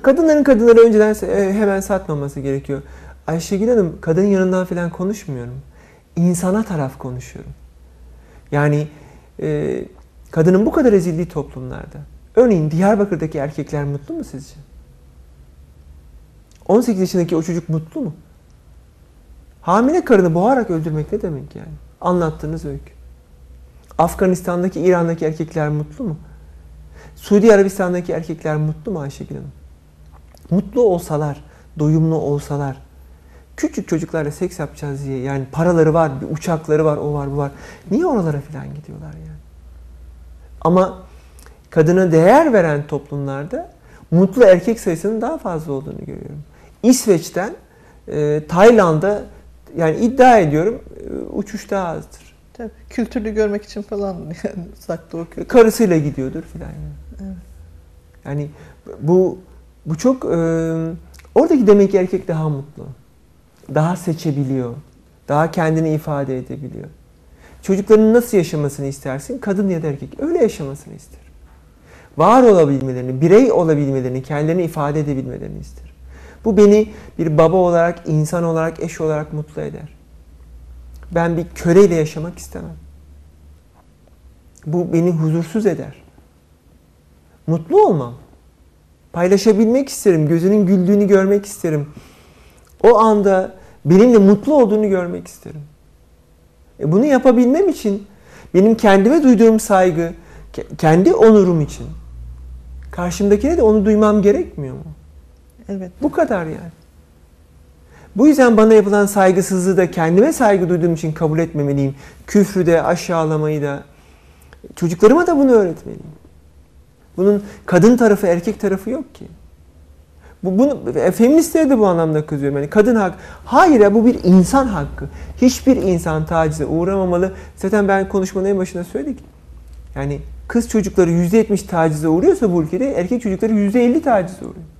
Kadınların kadınları önceden e, hemen satmaması gerekiyor. Ayşegül Hanım kadının yanından falan konuşmuyorum. İnsana taraf konuşuyorum. Yani e, kadının bu kadar ezildiği toplumlarda. Örneğin Diyarbakır'daki erkekler mutlu mu sizce? 18 yaşındaki o çocuk mutlu mu? Hamile karını boğarak öldürmek ne demek yani? Anlattığınız öykü. Afganistan'daki, İran'daki erkekler mutlu mu? Suudi Arabistan'daki erkekler mutlu mu Ayşegül Hanım? Mutlu olsalar, doyumlu olsalar, küçük çocuklarla seks yapacağız diye yani paraları var, bir uçakları var, o var, bu var. Niye oralara falan gidiyorlar yani? Ama kadına değer veren toplumlarda mutlu erkek sayısının daha fazla olduğunu görüyorum. İsveç'ten e, Tayland'a yani iddia ediyorum e, uçuş daha azdır. tabii kültürlü görmek için falan yani uzak doğu kültürü. Karısıyla gidiyordur filan yani. Evet. Yani bu bu çok e, oradaki demek ki erkek daha mutlu. Daha seçebiliyor. Daha kendini ifade edebiliyor. Çocukların nasıl yaşamasını istersin? Kadın ya da erkek. Öyle yaşamasını isterim. Var olabilmelerini, birey olabilmelerini, kendilerini ifade edebilmelerini isterim. Bu beni bir baba olarak, insan olarak, eş olarak mutlu eder. Ben bir köleyle yaşamak istemem. Bu beni huzursuz eder. Mutlu olmam. Paylaşabilmek isterim. Gözünün güldüğünü görmek isterim. O anda benimle mutlu olduğunu görmek isterim. E bunu yapabilmem için benim kendime duyduğum saygı, ke- kendi onurum için karşımdakine de onu duymam gerekmiyor mu? Evet. Bu kadar yani. Bu yüzden bana yapılan saygısızlığı da kendime saygı duyduğum için kabul etmemeliyim. Küfrü de, aşağılamayı da. Çocuklarıma da bunu öğretmeliyim. Bunun kadın tarafı, erkek tarafı yok ki. Bu, bunu, e, de bu anlamda kızıyorum. Yani kadın hak. Hayır ya bu bir insan hakkı. Hiçbir insan tacize uğramamalı. Zaten ben konuşmanın en başında söyledik. Yani kız çocukları %70 tacize uğruyorsa bu ülkede erkek çocukları %50 tacize uğruyor.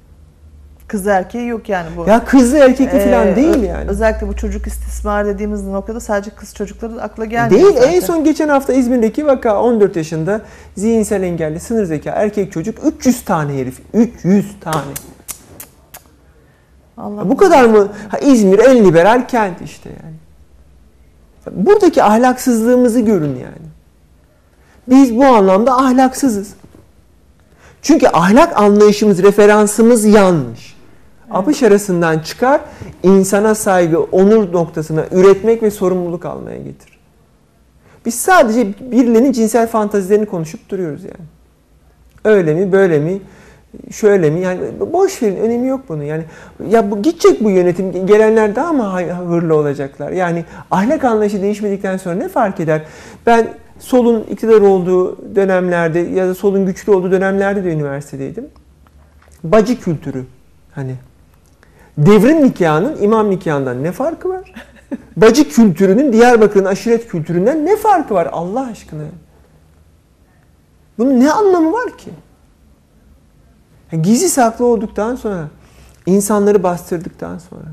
Kız erkeği yok yani bu. Ya kızlı erkekli Ee, falan değil yani. Özellikle bu çocuk istismar dediğimiz noktada sadece kız çocukları akla gelmiyor. Değil. zaten. En son geçen hafta İzmir'deki vaka 14 yaşında zihinsel engelli sınır zeka erkek çocuk 300 tane herif. 300 tane. Allah Bu kadar mı? Ha, İzmir en liberal kent işte yani. Buradaki ahlaksızlığımızı görün yani. Biz bu anlamda ahlaksızız. Çünkü ahlak anlayışımız, referansımız yanlış. Apış arasından çıkar, insana saygı, onur noktasına üretmek ve sorumluluk almaya getir. Biz sadece birilerinin cinsel fantazilerini konuşup duruyoruz yani. Öyle mi, böyle mi, şöyle mi? Yani boş verin, önemi yok bunun. Yani ya bu gidecek bu yönetim, gelenler daha mı hırlı olacaklar? Yani ahlak anlayışı değişmedikten sonra ne fark eder? Ben solun iktidar olduğu dönemlerde ya da solun güçlü olduğu dönemlerde de üniversitedeydim. Bacı kültürü hani devrim nikahının imam nikahından ne farkı var? Bacı kültürünün Diyarbakır'ın aşiret kültüründen ne farkı var Allah aşkına? Bunun ne anlamı var ki? Gizli saklı olduktan sonra, insanları bastırdıktan sonra,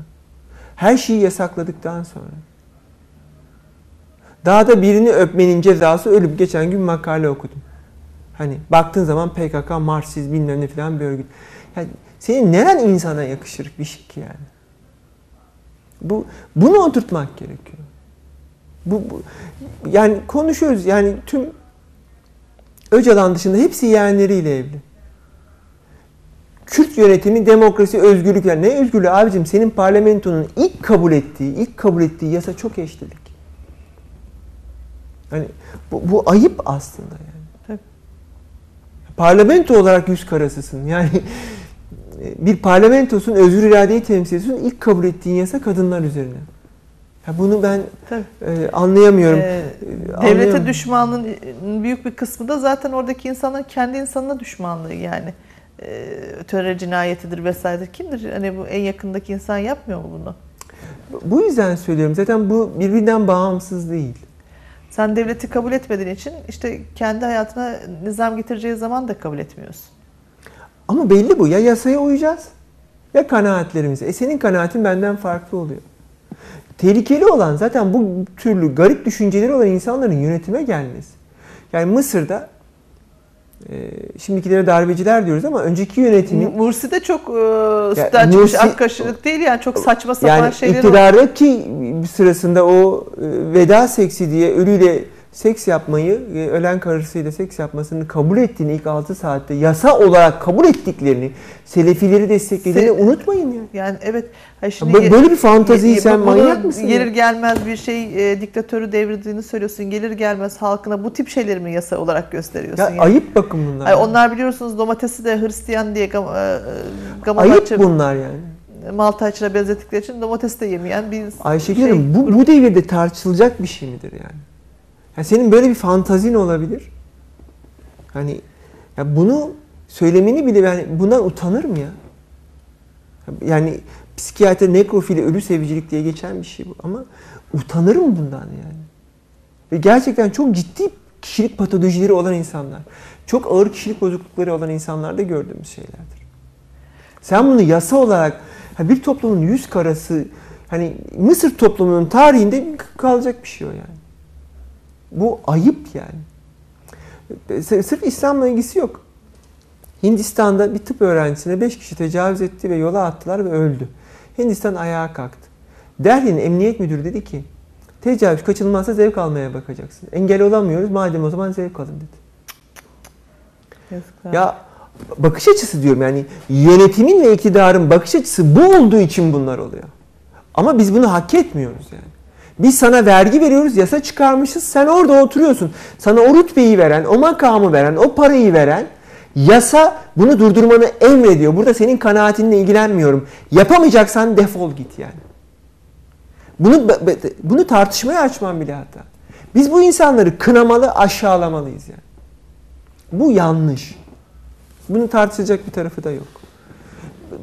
her şeyi yasakladıktan sonra, daha da birini öpmenin cezası ölüp geçen gün makale okudum. Hani baktığın zaman PKK, Marksiz bilmem ne falan bir örgüt. Yani senin neren insana yakışır bir şey ki yani? Bu, bunu oturtmak gerekiyor. Bu, bu, yani konuşuyoruz yani tüm Öcalan dışında hepsi yeğenleriyle evli. Kürt yönetimi, demokrasi, özgürlükler. Ne özgürlüğü abicim? Senin parlamentonun ilk kabul ettiği, ilk kabul ettiği yasa çok eşlilik. Hani bu, bu ayıp aslında yani. Tabii. Parlamento olarak yüz karasısın. Yani bir parlamentosun, özgür iradeyi temsil ediyorsun. İlk kabul ettiğin yasa kadınlar üzerine. Ya bunu ben Tabii. e, anlayamıyorum. Ee, E, devlete düşmanlığın büyük bir kısmı da zaten oradaki insanların kendi insanına düşmanlığı yani. Ee, terör cinayetidir vesaire. Kimdir? Hani bu en yakındaki insan yapmıyor mu bunu? Bu yüzden söylüyorum. Zaten bu birbirinden bağımsız değil. Sen devleti kabul etmediğin için işte kendi hayatına nizam getireceği zaman da kabul etmiyorsun. Ama belli bu. Ya yasaya uyacağız ya kanaatlerimize. E senin kanaatin benden farklı oluyor. Tehlikeli olan zaten bu türlü garip düşünceleri olan insanların yönetime gelmesi. Yani Mısır'da e, şimdikilere darbeciler diyoruz ama önceki yönetimin Mursi de çok e, sütten çıkmış ak değil yani çok saçma sapan yani şeyler iktidardaki sırasında o e, veda seksi diye ölüyle seks yapmayı, e, ölen karısıyla seks yapmasını kabul ettiğini ilk 6 saatte yasa olarak kabul ettiklerini, selefileri desteklediğini Se- unutmayın yani. Yani evet. Ha Bö- Böyle bir fantaziyi Ye- sen manyak mısın? Gelir ya? gelmez bir şey e, diktatörü devirdiğini söylüyorsun. Gelir gelmez halkına bu tip şeyleri mi yasa olarak gösteriyorsun? Ya yani? ayıp bakın bunlar. Ay, onlar biliyorsunuz domatesi de Hristiyan diye gam, e, ayıp Gamalakçı, bunlar yani. Maltaç'la benzettikleri için domates de yemeyen bir Ayşegül şey, Hanım bu, bu devirde tartışılacak bir şey midir yani? Yani? Senin böyle bir fantazin olabilir. Hani ya bunu söylemeni bile ben bundan utanırım ya. Yani psikiyatri, nekrofili, ölü sevicilik diye geçen bir şey bu. Ama utanırım bundan yani. Ve gerçekten çok ciddi kişilik patolojileri olan insanlar, çok ağır kişilik bozuklukları olan insanlarda gördüğümüz şeylerdir. Sen bunu yasa olarak bir toplumun yüz karası hani Mısır toplumunun tarihinde kalacak bir şey o yani. Bu ayıp yani. S- Sırf İslam'la ilgisi yok. Hindistan'da bir tıp öğrencisine 5 kişi tecavüz etti ve yola attılar ve öldü. Hindistan ayağa kalktı. Delhi'nin emniyet müdürü dedi ki tecavüz kaçınılmazsa zevk almaya bakacaksın. Engel olamıyoruz madem o zaman zevk alın dedi. Yazıklar. Ya bakış açısı diyorum yani yönetimin ve iktidarın bakış açısı bu olduğu için bunlar oluyor. Ama biz bunu hak etmiyoruz yani. Biz sana vergi veriyoruz, yasa çıkarmışız. Sen orada oturuyorsun. Sana o rütbeyi veren, o makamı veren, o parayı veren yasa bunu durdurmanı emrediyor. Burada senin kanaatinle ilgilenmiyorum. Yapamayacaksan defol git yani. Bunu bunu tartışmaya açmam bile hatta. Biz bu insanları kınamalı, aşağılamalıyız yani. Bu yanlış. Bunun tartışacak bir tarafı da yok.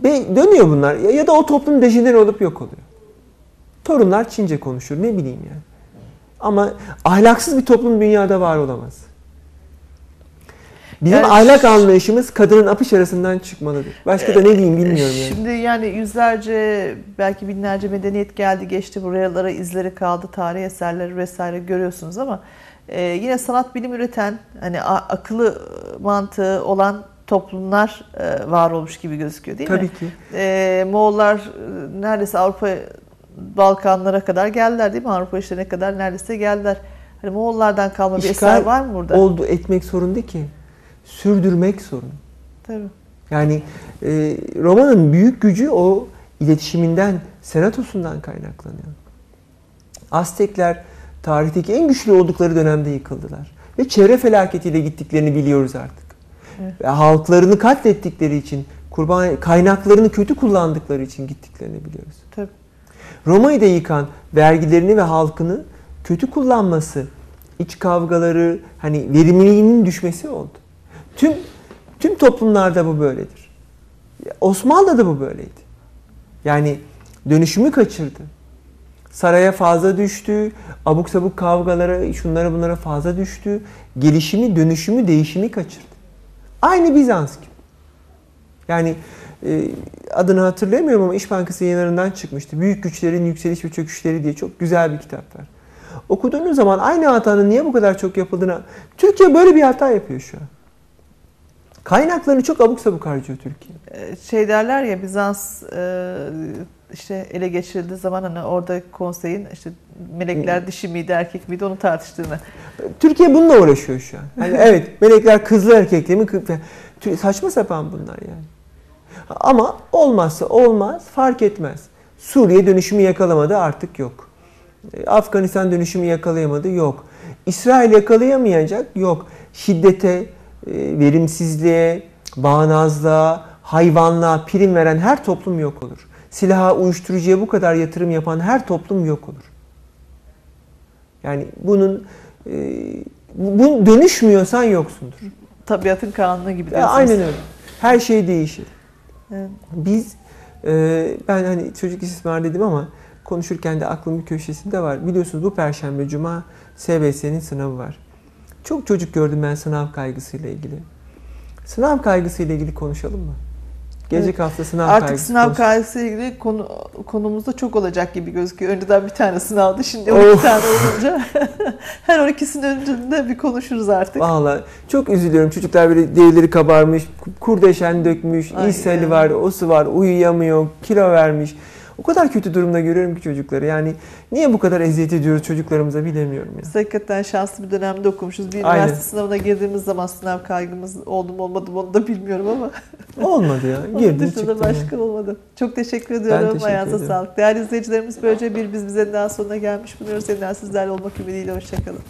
Ve dönüyor bunlar. Ya da o toplum dejenere olup yok oluyor. Torunlar Çince konuşur ne bileyim yani. Ama ahlaksız bir toplum dünyada var olamaz. Bizim Yani ahlak anlayışımız kadının apış arasından çıkmalıdır. Başka da ne diyeyim bilmiyorum yani. Şimdi yani yüzlerce belki binlerce medeniyet geldi geçti buralara izleri kaldı tarih eserleri vesaire görüyorsunuz ama e, yine sanat bilim üreten hani akıllı mantığı olan toplumlar e, var olmuş gibi gözüküyor değil Tabii mi? ki. E, Moğollar neredeyse Avrupa Balkanlara kadar geldiler değil mi? Avrupa işlerine kadar neredeyse geldiler. Hani Moğollardan kalma bir İşgal eser var mı burada? Oldu etmek sorun değil ki. Sürdürmek sorun. Tabii. Yani e, romanın büyük gücü o iletişiminden, senatosundan kaynaklanıyor. Aztekler tarihteki en güçlü oldukları dönemde yıkıldılar. Ve çevre felaketiyle gittiklerini biliyoruz artık. Evet. Ve halklarını katlettikleri için, kurban kaynaklarını kötü kullandıkları için gittiklerini biliyoruz. Tabii. Roma'yı da yıkan vergilerini ve halkını kötü kullanması, iç kavgaları, hani verimliliğinin düşmesi oldu. Tüm tüm toplumlarda bu böyledir. Osmanlı'da da bu böyleydi. Yani dönüşümü kaçırdı. Saraya fazla düştü, abuk sabuk kavgalara, şunlara bunlara fazla düştü. Gelişimi, dönüşümü, değişimi kaçırdı. Aynı Bizans gibi. Yani adını hatırlayamıyorum ama İş Bankası yayınlarından çıkmıştı. Büyük güçlerin yükseliş ve çöküşleri diye çok güzel bir kitap var. Okuduğunuz zaman aynı hatanın niye bu kadar çok yapıldığını... Türkiye böyle bir hata yapıyor şu an. Kaynaklarını çok abuk sabuk harcıyor Türkiye. Ee, şey derler ya Bizans e, işte ele geçirildiği zaman hani orada konseyin işte melekler dişi miydi erkek miydi onu tartıştığını. Türkiye bununla uğraşıyor şu an. Hani evet melekler kızlı erkekli mi? Saçma sapan bunlar yani. Ama olmazsa olmaz fark etmez. Suriye dönüşümü yakalamadı artık yok. E, Afganistan dönüşümü yakalayamadı yok. İsrail yakalayamayacak yok. Şiddete, e, verimsizliğe, bağnazlığa, hayvanlığa prim veren her toplum yok olur. Silaha, uyuşturucuya bu kadar yatırım yapan her toplum yok olur. Yani bunun e, bu dönüşmüyorsan yoksundur. Tabiatın kanunu gibi Ya aynen öyle. Her şey değişir. Biz e, ben hani çocuk istismar dedim ama konuşurken de aklım bir köşesinde var. Biliyorsunuz bu perşembe cuma SBS'nin sınavı var. Çok çocuk gördüm ben sınav kaygısıyla ilgili. Sınav kaygısıyla ilgili konuşalım mı? Gelecek hafta sınav Artık kaygısı sınav kaygısı ilgili konu, konumuzda çok olacak gibi gözüküyor. Önceden bir tane sınavdı şimdi Of. 12 tane olunca her 12'sinin öncesinde bir konuşuruz artık. Valla çok üzülüyorum. Çocuklar böyle derileri kabarmış, kurdeşen dökmüş, ishali var, osu var, uyuyamıyor, kilo vermiş. O kadar kötü durumda görüyorum ki çocukları. Yani niye bu kadar eziyet ediyoruz çocuklarımıza bilemiyorum ya. Biz hakikaten şanslı bir dönemde okumuşuz. Bir Aynen. üniversite sınavına girdiğimiz zaman sınav kaygımız oldu mu olmadı mı onu da bilmiyorum ama Olmadı ya. dışında çıktın. başka olmadı. Çok teşekkür ediyorum. teşekkür Ayağınıza ediyorum. sağlık. Değerli izleyicilerimiz böylece bir biz bize daha sonuna gelmiş bulunuyoruz. Yeniden sizlerle olmak ümidiyle. Hoşçakalın.